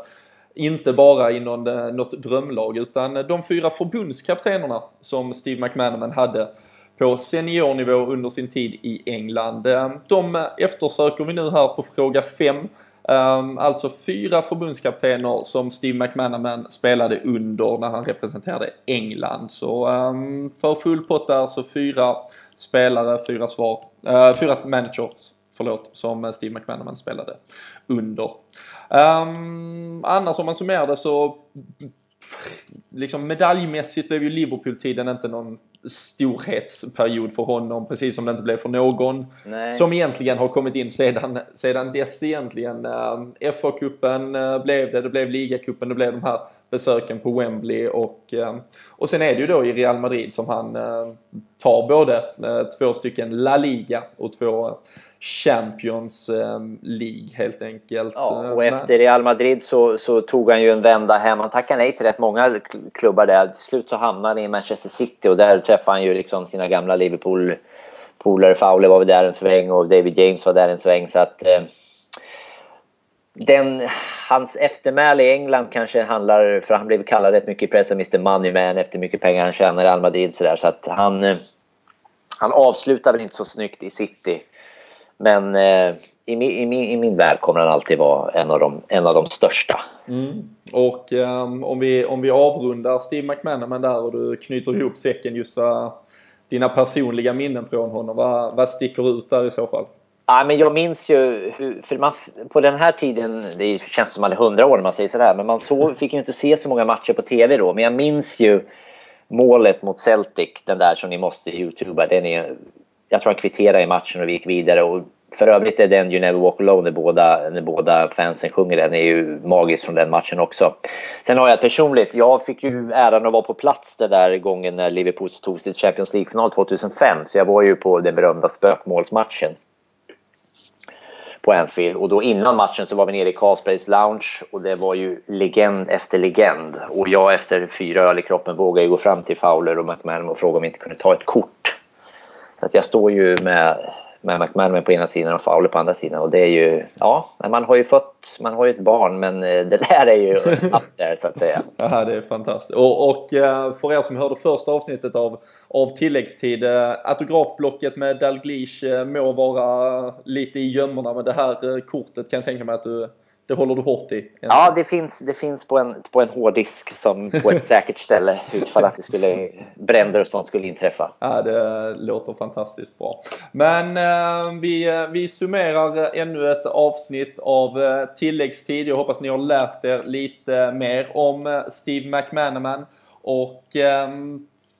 inte bara i någon, eh, något drömlag utan de fyra förbundskaptenerna som Steve McManaman hade på seniornivå under sin tid i England. De eftersöker vi nu här på fråga 5. Um, alltså fyra förbundskaptener som Steve McManaman spelade under när han representerade England. Så um, för full pott där så fyra spelare, fyra svar, uh, fyra managers, förlåt, som Steve McManaman spelade under. Um, annars om man summerar det så liksom medaljmässigt blev ju Liverpool-tiden inte någon storhetsperiod för honom, precis som det inte blev för någon Nej. som egentligen har kommit in sedan, sedan dess egentligen. Uh, FA-cupen uh, blev det, det blev ligacupen, det blev de här besöken på Wembley och, uh, och sen är det ju då i Real Madrid som han uh, tar både två stycken La Liga och två Champions ehm, League helt enkelt. Ja, och efter Real Madrid så, så, tog han ju en vända hem. Han tackade nej till rätt många klubbar där. Till slut så hamnade han i Manchester City och där träffade han ju liksom sina gamla Liverpool polare. Fowler var där en sväng och David James var där en sväng. Så att, eh, den, hans eftermäle i England kanske handlar, för han blev kallad rätt mycket i pressen Mr Moneyman efter mycket pengar han tjänar i Real Madrid så, där, så att han, eh, han avslutade inte så snyggt i City. Men eh, i, min, i, min, i min värld kommer han alltid vara en av de, en av de största. Mm. Och um, om, vi, om vi avrundar Steve McManaman där och du knyter ihop säcken just vad dina personliga minnen från honom, vad, vad sticker ut där i så fall? Ja, men jag minns ju hur, för man, på den här tiden, det känns som man är hundra år när man säger sådär, men man så, (laughs) fick ju inte se så många matcher på TV då. Men jag minns ju målet mot Celtic, den där som ni måste youtuba. Den är jag tror han kvitterade i matchen och vi gick vidare. Och för övrigt är den You Never Walk Alone när båda, när båda fansen sjunger den är ju magisk från den matchen också. Sen har jag personligt, jag fick ju äran att vara på plats den där gången när Liverpool tog sitt Champions League-final 2005. Så jag var ju på den berömda spökmålsmatchen på Anfield. Och då innan matchen så var vi nere i Carlsbergs Lounge och det var ju legend efter legend. Och jag efter fyra öl i kroppen vågade ju gå fram till Fowler och McMahon och fråga om vi inte kunde ta ett kort. Så att jag står ju med, med McManaman på ena sidan och Fowler på andra sidan. Och det är ju, ja, man har ju fått, man har ju ett barn men eh, det där är ju (laughs) up there så att säga. Ja, det är fantastiskt. Och, och eh, för er som hörde första avsnittet av, av tilläggstid, eh, autografblocket med Dalglish må vara lite i gömmorna men det här kortet kan jag tänka mig att du det håller du hårt i? Ja, det finns, det finns på, en, på en hårddisk som på ett (laughs) säkert ställe utfall att det skulle bränder och sånt skulle inträffa. Ja, det låter fantastiskt bra. Men eh, vi, vi summerar ännu ett avsnitt av eh, tilläggstid. Jag hoppas ni har lärt er lite mer om eh, Steve McManaman. Och eh,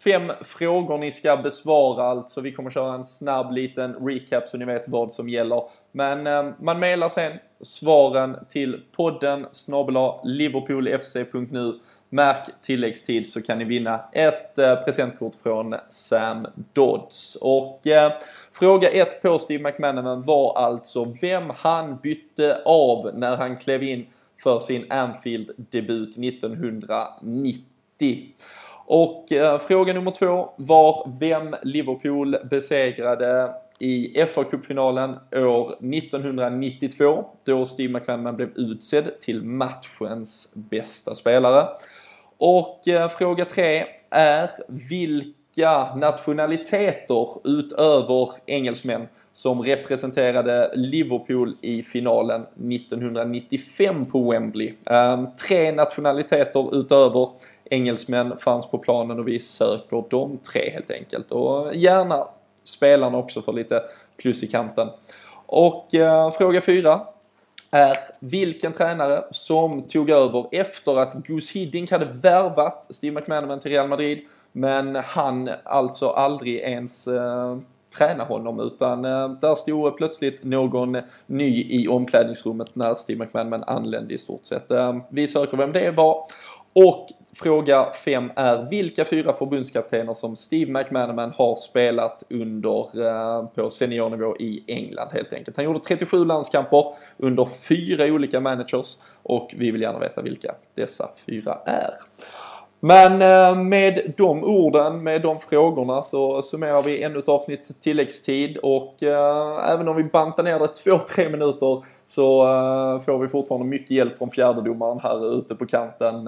fem frågor ni ska besvara alltså. Vi kommer köra en snabb liten recap så ni vet vad som gäller. Men eh, man mejlar sen svaren till podden snabela liverpoolfc.nu. Märk tilläggstid så kan ni vinna ett eh, presentkort från Sam Dodds. Och eh, fråga ett på Steve McManaman var alltså vem han bytte av när han klev in för sin Anfield-debut 1990. Och eh, fråga nummer två var vem Liverpool besegrade i fa kuppfinalen år 1992 då Steve McManaman blev utsedd till matchens bästa spelare. Och eh, fråga tre är vilka vilka nationaliteter utöver engelsmän som representerade Liverpool i finalen 1995 på Wembley. Um, tre nationaliteter utöver engelsmän fanns på planen och vi söker de tre helt enkelt. Och gärna spelarna också för lite plus i kanten. Och eh, fråga fyra är vilken tränare som tog över efter att Gus Hiddink hade värvat Steve McManaman till Real Madrid men han alltså aldrig ens eh, träna honom utan eh, där stod plötsligt någon ny i omklädningsrummet när Steve McManaman anlände i stort sett. Eh, vi söker vem det var och fråga 5 är vilka fyra förbundskaptener som Steve McManaman har spelat under eh, på seniornivå i England helt enkelt. Han gjorde 37 landskamper under fyra olika managers och vi vill gärna veta vilka dessa fyra är. Men eh, med de orden, med de frågorna så summerar vi ännu ett avsnitt tilläggstid och uh, även om vi bantar ner det 2-3 minuter så får vi fortfarande mycket hjälp från fjärdedomaren här ute på kanten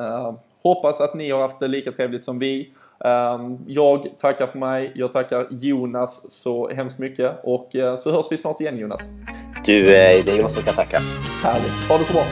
Hoppas att ni har haft det lika trevligt som vi. Ehm, jag tackar för mig. Jag tackar Jonas så hemskt mycket och eh, så hörs vi snart igen Jonas. Du, eh, det är jag som ska tacka. Härligt. Ha det så bra.